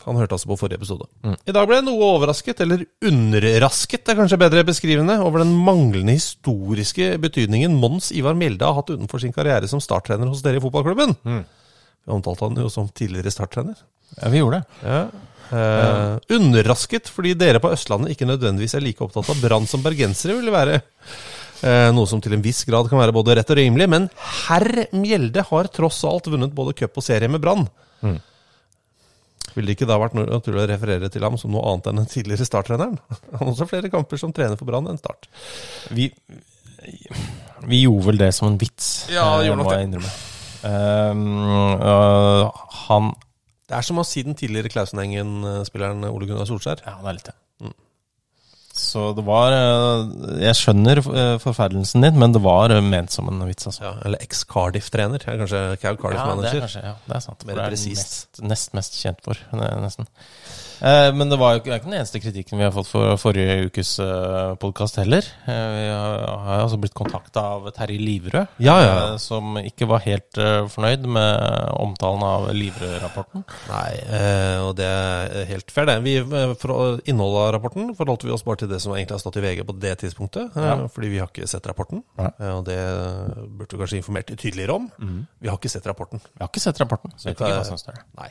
Han hørte altså på forrige episode. I dag ble jeg noe overrasket, eller underrasket, det er kanskje bedre beskrivende, over den manglende historiske betydningen Mons Ivar Mjelde har hatt utenfor sin karriere som starttrener hos dere i fotballklubben. Vi omtalte han jo som tidligere starttrener. Ja, vi gjorde det. Ja. Eh, underrasket fordi dere på Østlandet ikke nødvendigvis er like opptatt av Brann som bergensere ville være. Eh, noe som til en viss grad kan være både rett og rimelig, men herr Mjelde har tross alt vunnet både cup og serie med Brann. Mm. Ville det ikke da vært naturlig å referere til ham som noe annet enn den tidligere starttreneren? Han har også flere kamper som trener for Brann enn Start. Vi, vi gjorde vel det som en vits, Ja, det gjorde nok må jeg innrømme. Um, uh, han Det er som å si den tidligere Klausenengen-spilleren Ole Gunnar Solskjær. Ja, det er litt det. Så det var øh, Jeg skjønner øh, forferdelsen din, men det var øh, ment som en vits, altså. Ja, eller eks-Cardiff-trener. Kanskje Cal Ja, det er Cardiff-manager. kanskje ja, det er sant. Mer det er presist. Nest, nest mest kjent for, nesten. Eh, men det var jo ikke, det er ikke den eneste kritikken vi har fått for forrige ukes uh, podkast heller. Eh, vi har, har altså blitt kontakta av Terje Livrød, Ja, ja. eh, som ikke var helt eh, fornøyd med omtalen av Livrød-rapporten. Nei, eh, og det er helt fair, det. Vi, eh, for innholdet av rapporten forholdt vi oss bare til det som egentlig har stått i VG på det tidspunktet. eh. Fordi vi har ikke sett rapporten. Nei. Eh, og det burde vi kanskje informert tydeligere om. Vi har ikke sett rapporten. Jeg har ikke sett rapporten, så jeg vet ikke hva som står der. Nei.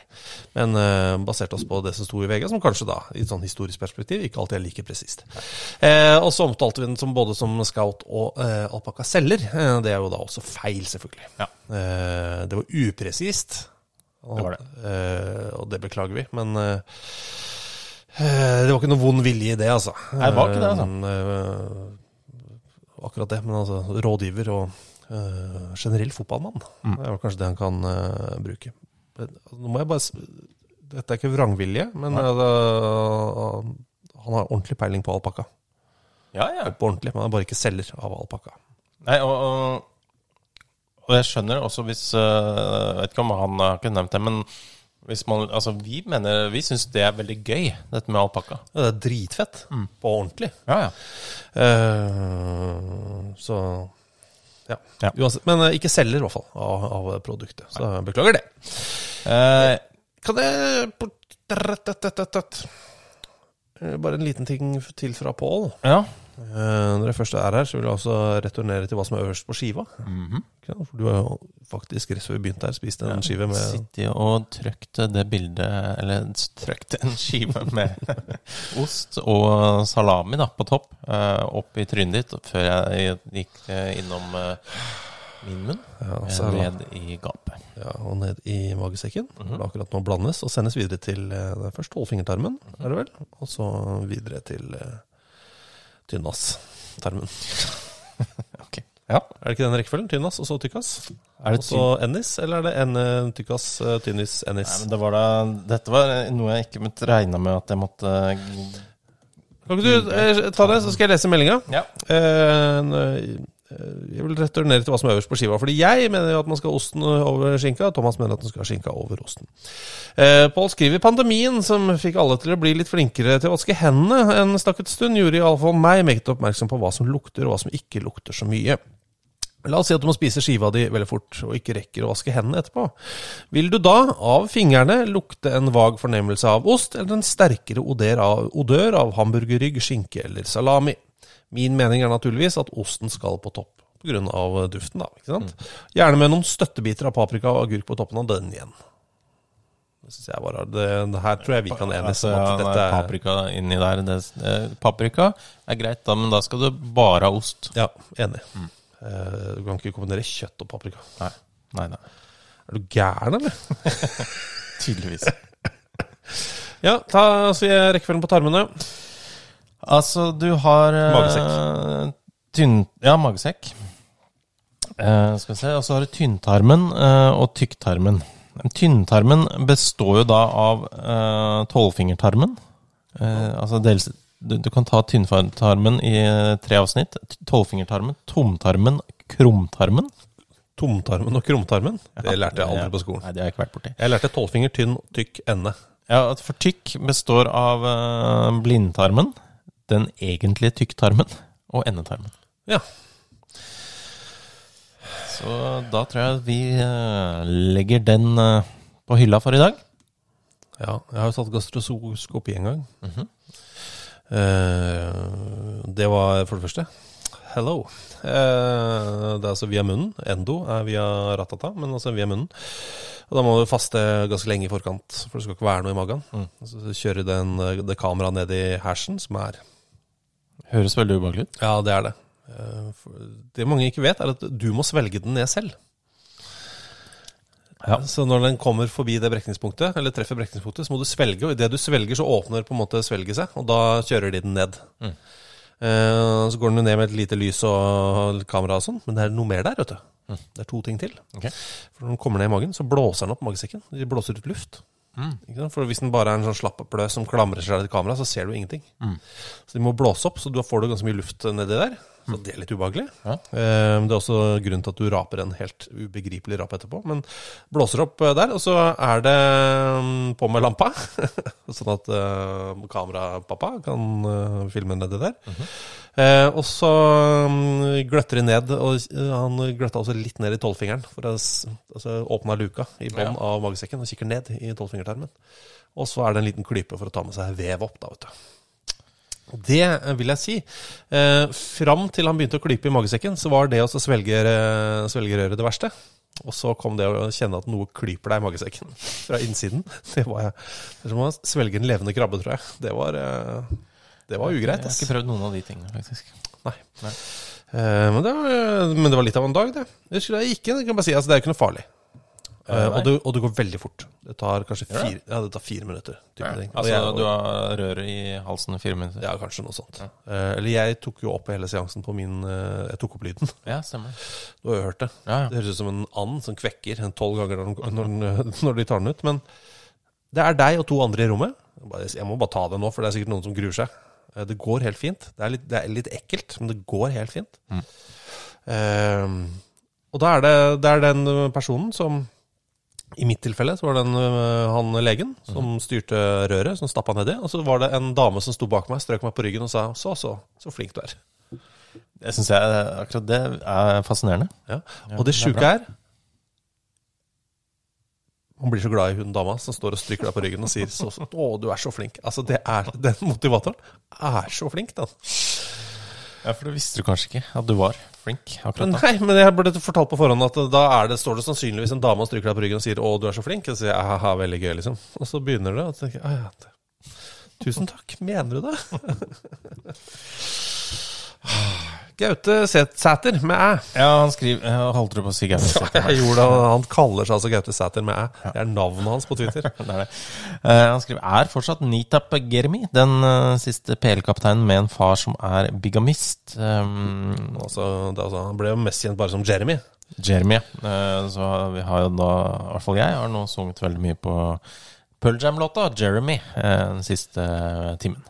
Men eh, basert oss på det som sto i VG, som kanskje da, i et sånn historisk perspektiv, ikke alltid er like presist. Eh, og så omtalte vi den som både som scout og eh, alpakka selger. Eh, det er jo da også feil, selvfølgelig. Ja. Eh, det var upresist. Og, Det var det. Eh, og det beklager vi, men eh, eh, det var ikke noe vond vilje i det, altså. Nei, det var ikke det, altså. Akkurat det, men altså rådgiver og generell fotballmann. Mm. Det er kanskje det han kan bruke. Altså, Nå må jeg bare Dette er ikke vrangvilje, men altså, han har ordentlig peiling på alpakka. Ja, ja. På ordentlig, men han er bare ikke selger av alpakka. Nei, og, og, og jeg skjønner også hvis øh, Jeg vet ikke om han har ikke nevnt det, men hvis man, altså vi mener Vi syns det er veldig gøy, dette med alpakka. Ja, det er dritfett. På ordentlig. Ja, ja. Uh, så ja. Ja. Uansett, men eh, ikke selger, i hvert fall, av, av produktet. Så beklager det. Eh, Kan jeg Eh, Bare en liten ting til fra Pål. ja. Eh, Når jeg først er her, så vil jeg også returnere til hva som er øverst på skiva. Mm -hmm. For du har jo faktisk rett før vi begynte her, spist en skive med Sittet og trykt det bildet Eller trykt en skive med ost og salami da, på topp eh, opp i trynet ditt før jeg gikk innom min munn. Ja, eh, sala- ned i gapet. ja, og ned i magesekken. Det akkurat nå blandes og sendes videre til eh, det er først tolvfingertarmen, er det vel? Og så videre til uh, tynnas-tarmen. Ok. Ja. Er det ikke den rekkefølgen? Tynnas, og så tykkas? Er Og så ennis, eller er det en tykkas, eh, tynnis, ennis? Nei, men det var da, dette var noe jeg ikke måtte regne med at jeg måtte Kan ikke du ta det, så skal jeg lese meldinga? Ja. Eh, jeg vil returnere til hva som er øverst på skiva. Fordi jeg mener jo at man skal ha osten over skinka. Thomas mener at man skal ha skinka over osten. Eh, Pål skriver pandemien, som fikk alle til å bli litt flinkere til å vaske hendene en stakket stund, gjorde iallfall meg meget oppmerksom på hva som lukter, og hva som ikke lukter så mye. La oss si at du må spise skiva di veldig fort, og ikke rekker å vaske hendene etterpå. Vil du da, av fingrene, lukte en vag fornemmelse av ost, eller en sterkere odør av hamburgerrygg, skinke eller salami? Min mening er naturligvis at osten skal på topp, av duften, da. ikke sant? Gjerne med noen støttebiter av paprika og agurk på toppen av den igjen. Det synes jeg bare, det, det her tror jeg vi kan enes Altså, om ja, at dette er paprika inni der. Det, eh, paprika er greit, da, men da skal du bare ha ost. Ja, enig. Eh, du kan ikke kombinere kjøtt og paprika. Nei, nei. nei. Er du gæren, eller? Tydeligvis. Ja, ta, så jeg rekkefølgen på tarmene. Altså, du har eh, Magesekk. Tynn, ja, magesekk. Uh, skal vi se. Og så har du tynntarmen uh, og tykktarmen. Tynntarmen består jo da av uh, tolvfingertarmen. Altså dels, du, du kan ta tynntarmen i tre avsnitt. Tolvfingertarmen, tomtarmen, krumtarmen. Tomtarmen og krumtarmen. Det lærte jeg aldri på skolen. Nei, det har jeg ikke vært borti. Jeg lærte tolvfinger, tynn, tykk ende. Ja, For tykk består av blindtarmen, den egentlige tykktarmen og endetarmen. Ja. Så da tror jeg vi eh, legger den eh, på hylla for i dag. ja. Jeg har jo tatt gastroskopi en gang. Mhm. Eh, det var for det første hello. Eh, det er altså via munnen. Endo er via ratata, men altså via munnen. Og da må du faste ganske lenge i forkant, for det skal ikke være noe i magen. Mm. Så kjører du den, det kameraet ned i hersen, som er Høres veldig ubehagelig ut. Ja, det er det. Eh, Det mange ikke vet, er at du må svelge den ned selv. Ja. Så når den kommer forbi det brekningspunktet, eller treffer brekningspunktet, så må du svelge, og idet du svelger, så åpner på en måte svelget seg, og da kjører de den ned. Mm. Eh, så går den jo ned med et lite lys og kamera og sånn, men det er noe mer der, vet du. Mm. Det er to ting til. Okay. For når den kommer ned i magen, så blåser den opp magesekken. De blåser ut luft. Mm. For hvis den bare er en sånn slapp pløs som klamrer seg til kameraet, så ser du ingenting. Mm. Så de må blåse opp, så du får du ganske mye luft nedi der. Så det er litt ubehagelig. Ja. Eh, Det er også grunnen til at du raper en helt ubegripelig rap etterpå. Men blåser opp eh, der, og så er det mm, på med lampa. sånn at uh, kamerapappa kan eh, filme nedi der. Eh, og så mm, gløtter de ned, og eh, han gløtta også litt ned i tolvfingeren. For å altså, åpna luka i bånn av magesekken og kikker ned i tolvfingertarmen. Og så er det en liten klype for å ta med seg vev opp, da, vet du. Det eh, vil jeg si. Eh, fram til han begynte å klype i magesekken, så var det å svelge, eh, røret det verste. Og så kom det å kjenne at noe klyper deg i magesekken fra innsiden. Det var det som å svelge en levende krabbe, tror jeg. Det var, eh, det var ugreit. Jeg har ikke prøvd noen av de tingene, faktisk. Nei. Eh, men, det var, men det var litt av en dag, det. Jeg husker jeg ikke, jeg kan bare si, altså, det er jo ikke noe farlig. Eh, og, det, og det går veldig fort. Det tar kanskje fire, ja, det tar fire minutter. Type ting. Altså, jeg- du har røret i halsen i fire minutter? Ja, kanskje noe sånt. Eh, eller jeg tok jo opp hele seansen på min eh, Jeg tok opp lyden. Ja, stemmer. Du har jo hørt det. Ja, ja. Det høres ut som en and som kvekker en tolv ganger når, den- når, når de tar den ut. Men det er deg og to andre i rommet. Jeg må bare ta det nå, for det er sikkert noen som gruer seg. Det går helt fint. Det er litt, det er litt ekkelt, men det går helt fint. Mm. Og da er det, det er den personen som I mitt tilfelle så var det en, øh, han legen som Mhm. styrte røret, som stappa nedi. Og så var det en dame som sto bak meg, strøk meg på ryggen og sa 'så, så, så flink du er'. Det syns jeg akkurat det er fascinerende. Ja. Og det sjuke er Man blir så glad i hun dama som står og stryker deg på ryggen og sier så, så, 'Å, du er så flink'. Altså, det er Den motivatoren er så flink, den. Ja, For det visste du kanskje ikke, at du var flink akkurat da. nei, men jeg ble fortalt på forhånd at da er det, står det sannsynligvis en dame og stryker deg på ryggen og sier 'Å, du er så flink'. Og så sier jeg 'Ha veldig gøy', liksom. Og så begynner det, og så tenker jeg «Ah, ja, det- Tusen takk. Mener du det? Gaute Sæter med æ. Ja, han skriver jeg Holdt på å si Gaute Sæther? Jeg gjorde det, Han kaller seg altså Gaute Sæter med æ. Det er navnet hans på Twitter. Det er det. Eh, han skriver Er fortsatt Nitap Germi den eh, siste PL-kapteinen med en far som er bigamist? Um, Altså, det, altså, han ble jo mest kjent bare som Jeremy. Jeremy. ja. så vi har jo da, i hvert fall jeg, har nå sunget veldig mye på Pearl Jam-låta 'Jeremy' den siste timen.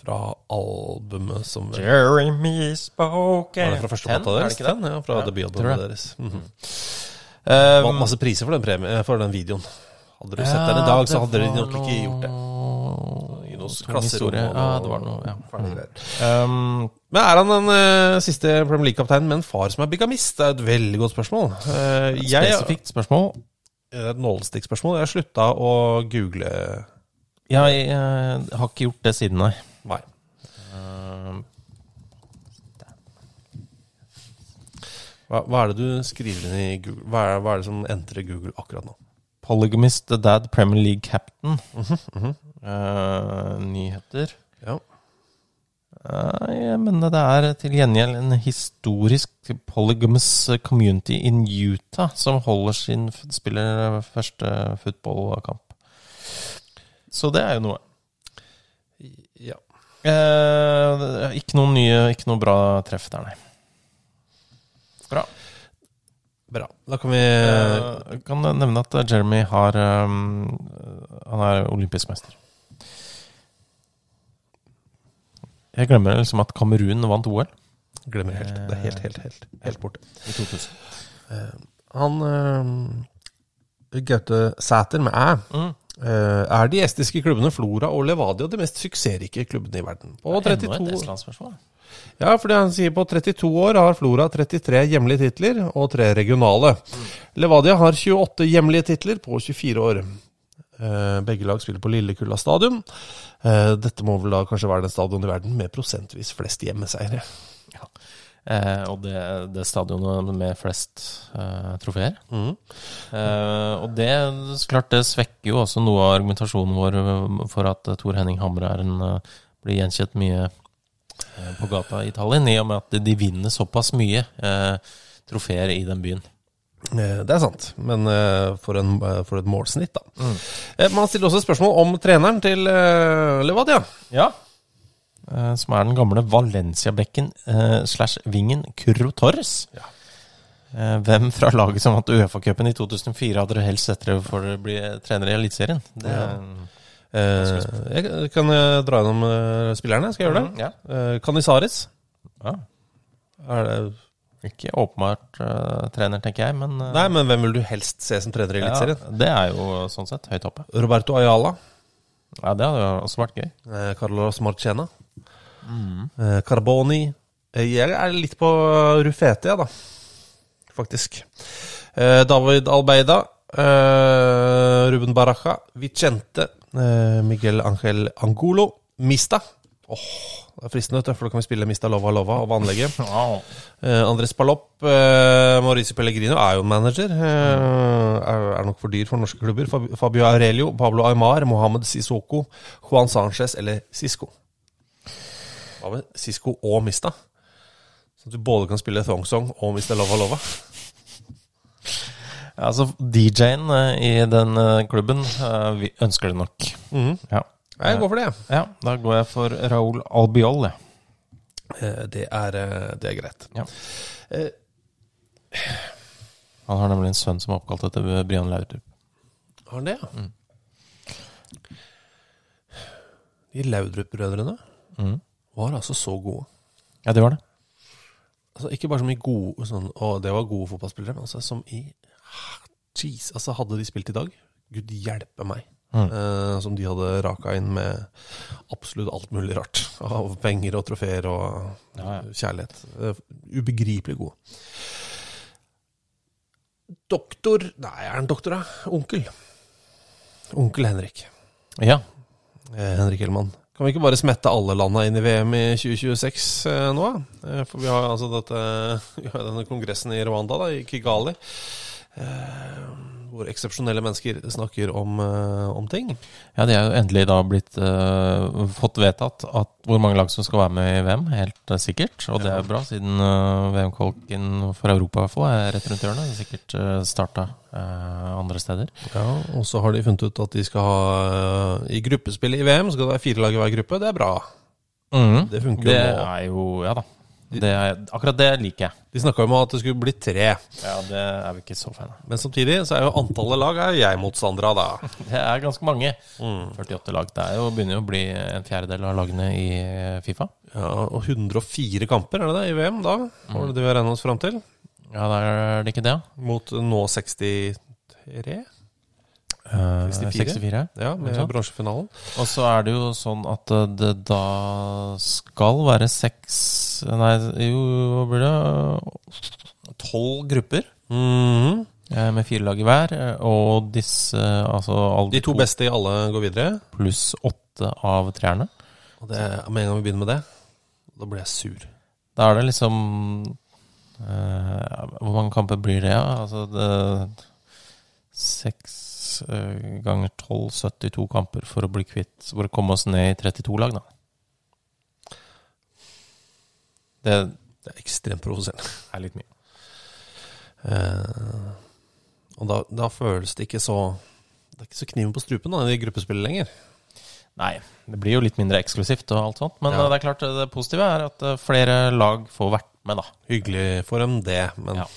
Fra albumet som Jeremy spoken Var det fra første plata er deres? det ikke det? Ten, ja, fra Ja, debutalbumet deres. Mhm. Eh, Vant masse priser for den, premie, for den videoen. Hadde du sett den i dag, så hadde de nok ikke gjort det. I noen klasserom Ja, det var noe, ja. ferdige. Um, Men er han den uh, siste Premier League-kapteinen med en far som er bigamist? Det er et veldig godt spørsmål. Uh, spesifikt spørsmål. Det er Et nålestikkspørsmål. Jeg slutta å google Jeg jeg, har ikke gjort det siden, nei. Nei. Hva, hva er det du skriver inn i Google? Hva er, hva er det som entrer Google akkurat nå? Polygamist the Dad Premier League Captain. mhm. Eh, nyheter. Ja. Uh, jeg mener det er til gjengjeld en historisk polygamous community in Utah som holder sin spiller første fotballkamp. Så det er jo noe. Eh, ikke noen nye, ikke noe bra treff der, nei. Bra. Bra. Da kan vi Eh, Jeg kan nevne at Jeremy har um, Han er olympisk mester. Jeg glemmer liksom at Kamerun vant OL Glemmer helt. Det er helt, helt, helt, helt borte. i 2000. Han eh, Gaute Sæter med æ. Mm. Eh, er de estiske klubbene Flora og Levadia de mest suksessrike klubbene i verden? På Enda et 32 Estlandsspørsmål. Ja, fordi han sier på 32 år har Flora 33 hjemlige titler og 3 regionale. Levadia har 28 hjemlige titler på 24 år. Eh, begge lag spiller på Lillekulla stadion. Eh, dette må vel da kanskje være den stadion i verden med prosentvis flest hjemmeseiere. Eh, og det, det stadionet med flest eh, trofeer. Mm. Eh, og det klart det svekker jo også noe av argumentasjonen vår eh, for at eh, Tor Henning Hamre er en, eh, blir gjenkjent mye på gata i Tallinn, i og med at de vinner såpass mye eh, trofeer i den byen. Det er sant, men for, en, for et målsnitt, da. Mm. Man stiller også spørsmål om treneren til Levadia. Ja. Eh, som er den gamle Valencia-bekken eh, slash vingen Curro Torres. Eh, hvem fra laget som vant Uefa-cupen i 2004 hadde dere helst sett dere for å bli trener i Eliteserien? Det- Eh, jeg kan jeg dra gjennom spillerne. Skal jeg gjøre det? Mm, ja. Eh, Canizares. Ja. Er det Ikke åpenbart uh, trener, tenker jeg, men uh... Nei, men hvem vil du helst se som trener i Eliteserien? ja, Det er jo sånn sett høyt oppe. Roberto Ayala. Ja, det hadde jo også vært gøy. Eh, Carlos Marchena. Eh, Carboni. Eh, jeg er litt på Rufete, ja, da. Faktisk. Eh, David Albeida. Ruben Baraja. Vicente. Miguel Angel Angulo. Mista. Åh, det er fristende, for da kan vi spille Mista Lova Lova av anlegget. Eh, Andres Palopp, Mauricio Pellegrino er jo manager. Er, er nok for dyr for norske klubber. Fabio Aurelio, Pablo Aymar, Mohammed Sissoko, Juan Sanchez eller Sisco. Hva med Sisko og Mista? Så at du både kan spille Thong Song og Mista Lova Lova. Altså, DJ-en eh, i den eh, klubben eh, vi ønsker det nok. Mhm. Ja. Jeg går for det. ja, da går jeg for Raúl Albiol, jeg. Det, er, det er greit. Ja. Eh, Han har nemlig en sønn som er oppkalt etter Brian Laudrup. har han det, ja? De Laudrup-brødrene Mhm. Var altså så gode. Ja, det var det. Altså, ikke bare som i gode sånn, Å, det var gode fotballspillere, men altså som i Jeez, altså hadde de spilt i dag Gud hjelpe meg. Eh, som de hadde raka inn med absolutt alt mulig rart. Av penger og trofeer og Ja, ja. kjærlighet. Eh, ubegripelig gode. Doktor Nei, er han doktor, da? Onkel. Onkel Henrik. Ja. Eh, Henrik Hellmann. Kan vi ikke bare smette alle landa inn i VM i 2026 eh, nå? Eh, for vi har altså dette Vi har denne kongressen i Rwanda, da, i Kigali. Eh, hvor eksepsjonelle mennesker snakker om, eh, om ting. ja, de er jo endelig da blitt uh, fått vedtatt at hvor mange lag som skal være med i VM, helt eh, sikkert. Og det er bra, siden uh, VM-kolken for Europa i hvert fall er rett rundt hjørnet. Er sikkert uh, starta andre steder. Ja, Og så har de funnet ut at de skal ha I gruppespillet i VM skal det være fire lag i hver gruppe. Det er bra. Det funker Det jo nå. er jo Ja da. Det er, akkurat det liker jeg. De snakka om at det skulle bli tre. Ja, Det er vi ikke så fan av. Men samtidig så er jo antallet lag er jeg motstander av, da. Det er ganske mange. Mm. 48 lag. Det er jo, begynner jo å bli en fjerdedel av lagene i Fifa. Ja, Og 104 kamper, er det det, i VM da? Var det det vi har regnet oss fram til? Ja, det er det ikke det. Mot nå 63? Eh, 64? 64. Ja, med bransjefinalen. Og så er det jo sånn at eh, det da skal være seks Nei, jo, hva blir det? Tolv grupper Mm -hmm. med fire lag i hver. eh, Og disse Altså alle De to beste i alle går videre. pluss åtte av treerne. Og det, med en gang vi begynner med det, da blir jeg sur. Da er det liksom uh, Hvor mange kamper blir det? Ja? Altså det, Seks ganger tolv, 72 kamper for å bli kvitt For å komme oss ned i 32 lag, da. Det Det er ekstremt provoserende. er litt mye. Uh, og da, da føles det ikke så Det er ikke så kniven på strupen da, i gruppespillet lenger. Nei, det blir jo litt mindre eksklusivt og alt sånt. Men Ja. eh, det er klart det positive er at eh, flere lag får vært med, da. Hyggelig for dem, det, men Ja.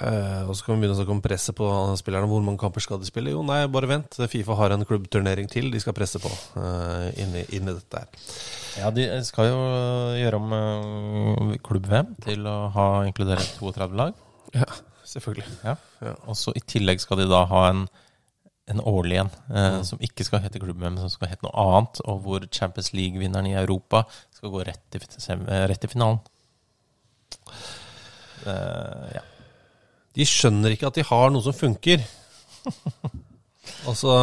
Eh, og så kan vi begynne å snakke om presset på spillerne. Hvor mange kamper skal de spille? Jo, nei, bare vent. Fifa har en klubbturnering til de skal presse på uh, inn i dette her. Ja, de skal jo eh, gjøre om eh, klubb-VM til å ha inkludere 32 lag. Ja, selvfølgelig. Ja. Og så i tillegg skal de da ha en, en årlig en, eh, som ikke skal hete klubb-VM, men som skal hete noe annet, og hvor Champions League-vinneren i Europa skal gå rett i, eh, rett i finalen. Eh, ja. De skjønner ikke at de har noe som funker. Og så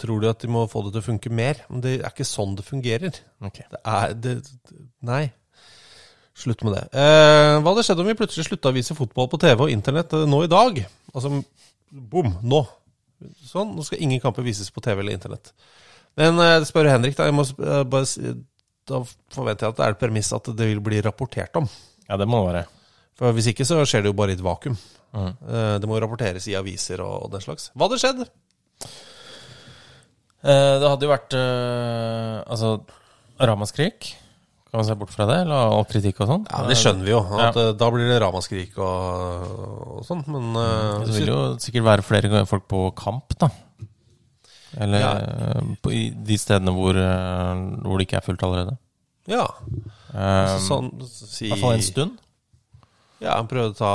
tror de at de må få det til å funke mer. Men det er ikke sånn det fungerer. Okay. Det er det, Nei. Slutt med det. Eh, hva hadde skjedd om vi plutselig slutta å vise fotball på TV og internett eh, nå i dag? Altså, bom, nå. Sånn, nå skal ingen kamper vises på TV eller internett. Men eh, spør Henrik, da. Jeg må, eh, bare, da forventer jeg at det er et premiss at det vil bli rapportert om. Ja, det må det være. For hvis ikke så skjer det jo bare i et vakuum. Eh, det må rapporteres i aviser og, og den slags. Hva hadde skjedd? Eh, det hadde jo vært eh, Altså, ramaskrik. Kan man se bort fra det? Eller all kritikk og sånn? Ja, Det skjønner vi jo. At, Ja. Da blir det ramaskrik og, og sånn. Men eh, Det vil jo sikkert være flere folk på kamp, da. Eller Ja. på, i de stedene hvor, hvor det ikke er fullt allerede. ja. Eh, sånn, si, I hvert fall en stund. Ja, prøve å ta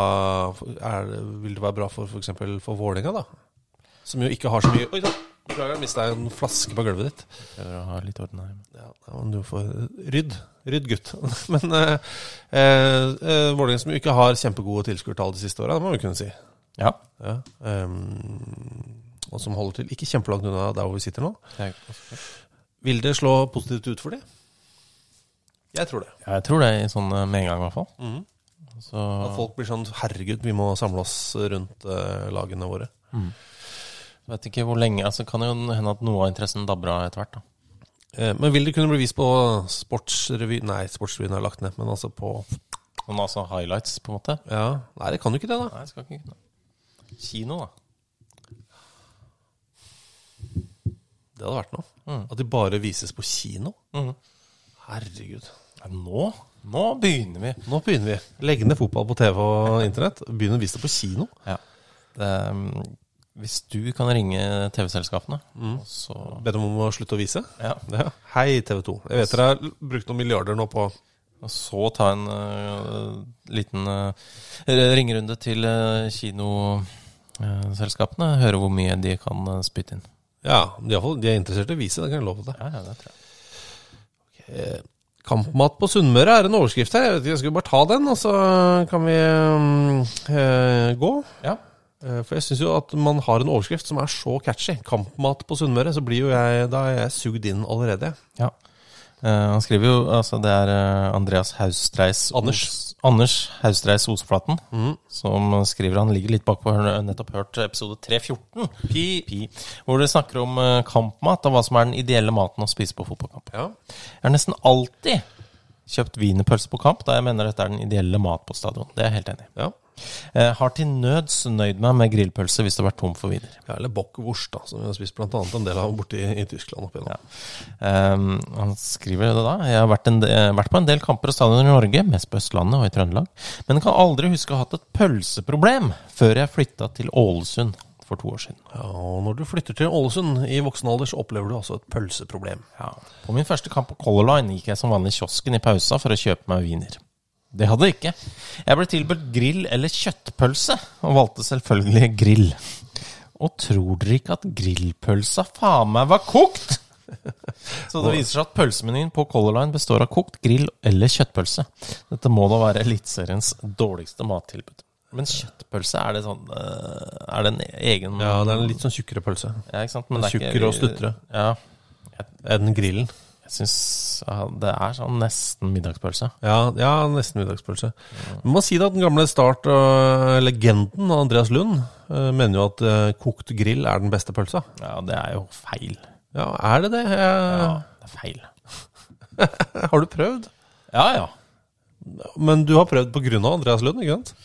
er, Vil det være bra for f.eks. for, for Vålerenga, da? Som jo ikke har så mye Oi sann! Beklager, mista en flaske på gulvet ditt. Prøver å ha litt orden her. Ja, men du får Rydd. Rydd, gutt. Men eh, eh, eh, Vålerenga som jo ikke har kjempegode tilskuertall de siste åra, det må vi kunne si. Ja. Ja, um, og som holder til ikke kjempelangt unna der hvor vi sitter nå. Vil det slå positivt ut for det? Jeg tror det. Jeg tror det i sånn eh, med en gang, i hvert fall. Mhm. Så, At folk blir sånn Herregud, vi må samle oss rundt uh, lagene våre. vet ikke hvor lenge altså Kan jo hende at noe av interessen dabber av etter hvert. da Eh, men vil det kunne bli vist på Sportsrevy Nei, Sportsrevyen er lagt ned, men altså på Men altså highlights, på en måte. Ja, Nei, det kan jo ikke det, da. Nei, det skal ikke kunne. Kino, da. Det hadde vært noe. Mm. At de bare vises på kino. Mm. Herregud. Nå, nå begynner vi. Nå begynner vi. Legge ned fotball på TV og internett. Begynne å vise det på kino. Ja. Det, um, hvis du kan ringe TV-selskapene, mm. så Be dem om å slutte å vise. Ja. Ja. Hei, TV 2. Jeg vet dere har brukt noen milliarder nå på Og så ta en uh, liten uh, ringerunde til uh, kinoselskapene. høre hvor mye de kan øh, spytte inn. Ja, de, er, er interessert i å vise, det kan jeg love deg. Ja, ja, det tror jeg. Eh, Kampmat på Sunnmøre er en overskrift her. Jeg vet ikke, jeg skulle bare ta den, og så kan vi eh, gå. Ja. Eh, For jeg syns jo at man har en overskrift som er så catchy. Kampmat på Sunnmøre. Så blir jo jeg Da er jeg sugd inn allerede. Ja. Eh, han skriver jo altså Det er eh, Andreas Haustreis Anders. Os, Anders Haustreis Osflaten mm. som skriver Han ligger litt bakpå. Har nettopp hørt episode 314, Pi. Pi, hvor dere snakker om eh, kampmat og hva som er den ideelle maten å spise på fotballkamp. Ja. Jeg har nesten alltid kjøpt wienerpølse på kamp, da jeg mener dette er den ideelle mat på stadion. Det er jeg helt enig i. ja. Jeg har til nøds nøyd meg med grillpølse hvis det har vært tom for wiener. Ja, eller bockwurst, da, som vi har spist annet en del av borte i, i Tyskland. opp igjennom. Um, han skriver det da. Jeg har vært, en, vært på en del kamper og stadioner i Norge, mest på Østlandet og i Trøndelag, men kan aldri huske å ha hatt et pølseproblem før jeg flytta til Ålesund for to år siden. Ja, og når du flytter til Ålesund i voksen alder, så opplever du altså et pølseproblem. Ja. På min første kamp på Color Line gikk jeg som vanlig i kiosken i pausa for å kjøpe meg wiener. Det hadde jeg ikke. Jeg ble tilbudt grill eller kjøttpølse, og valgte selvfølgelig grill. Og tror dere ikke at grillpølsa faen meg var kokt? Så det viser seg at pølsemenyen på Color Line består av kokt grill eller kjøttpølse. Dette må da være Eliteseriens dårligste mattilbud. Men kjøttpølse, er det sånn øh, Er det en egen Ja, det er en litt sånn tjukkere pølse Ja, ikke sant? Men er Tjukkere og stuttere. Ja. enn grillen. Jeg syns det er sånn nesten middagspølse. Ja, ja nesten middagspølse. Man må si det at den gamle Start-legenden Andreas Lund eh, mener jo at eh, kokt grill er den beste pølsa. Ja, det er jo feil. Ja, er det det? Jeg, Ja, det er feil. Har du prøvd? Ja, ja. Men du har prøvd av Andreas Lund, ikke sant?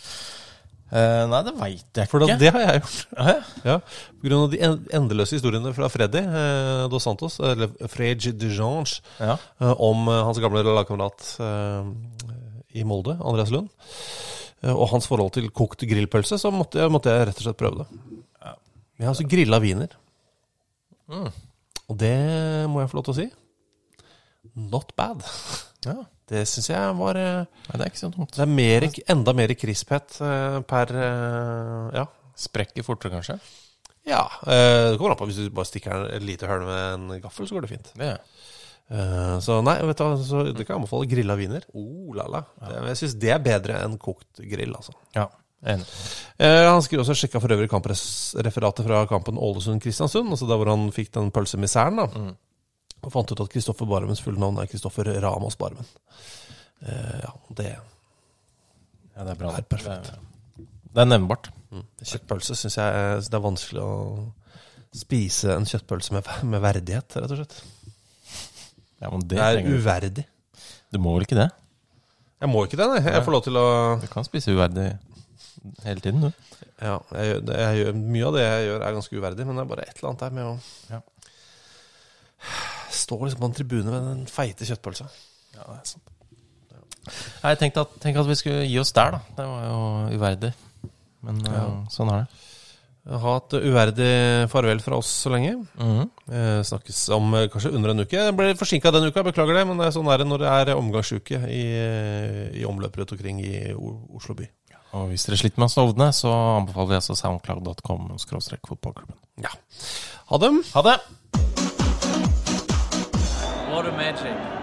Eh, nei, det veit jeg ikke. For det har jeg gjort. Hæ? Ja, På grunn av de endeløse historiene fra Freddy eh, Dos Santos, eller Frege de Jange, Ja. eh, om eh, hans gamle lagkamerat eh, i Molde, Andreas Lund, eh, og hans forhold til kokt grillpølse, så måtte jeg, måtte jeg rett og slett prøve det. Jeg har altså grilla wiener. Mm. Og det må jeg få lov til å si. Not bad. Ja. Det syns jeg var eh, Nei, det er ikke så dumt. Det er mer, enda mer krisphet eh, per eh, Ja. Sprekker fortere, kanskje? Ja, det kommer an på. Hvis du bare stikker et lite hull med en gaffel, så går det fint. Eh, så nei, vet du, så det kan jeg anbefale. Grilla wiener. Oh, la, la. Ja. jeg syns det er bedre enn kokt grill, altså. Ja, enig. Han skriver også sjekka for øvrig kampreferatet fra kampen Ålesund-Kristiansund, altså der hvor han fikk den pølsemiseren. da Og fant ut at Kristoffer Barmens fulle navn er Kristoffer Ramas Barmen. Eh, ja, det Ja, det er er perfekt. Det er, det er nevnbart. Mm. Kjøttpølse syns jeg det er vanskelig å spise en kjøttpølse med, med verdighet, rett og slett. Ja, det, Det er uverdig. Du må vel ikke det? Jeg må ikke det, nei. Jeg får lov til å Du kan spise uverdig hele tiden, du. Ja, jeg, jeg, mye av det jeg gjør, er ganske uverdig, men det er bare et eller annet der med å Ja. Stå liksom på en tribune med den feite kjøttpølsa. Ja, det er sant. Nei, Jeg tenkte at, tenkte at vi skulle gi oss der, da. Det var jo uverdig. Men eh, sånn er det. Ha et uverdig farvel fra oss så lenge. Mhm. Eh, snakkes om eh, kanskje under en uke. Jeg ble forsinka denne uka, beklager det, men det er sånn er det når det er omgangsuke i, i omløp rundt omkring i Oslo by. Og hvis dere sliter med å sovne, så anbefaler vi altså soundcloud.com fotballklubben. Ja. Ha dem. Ha det! lot of magic.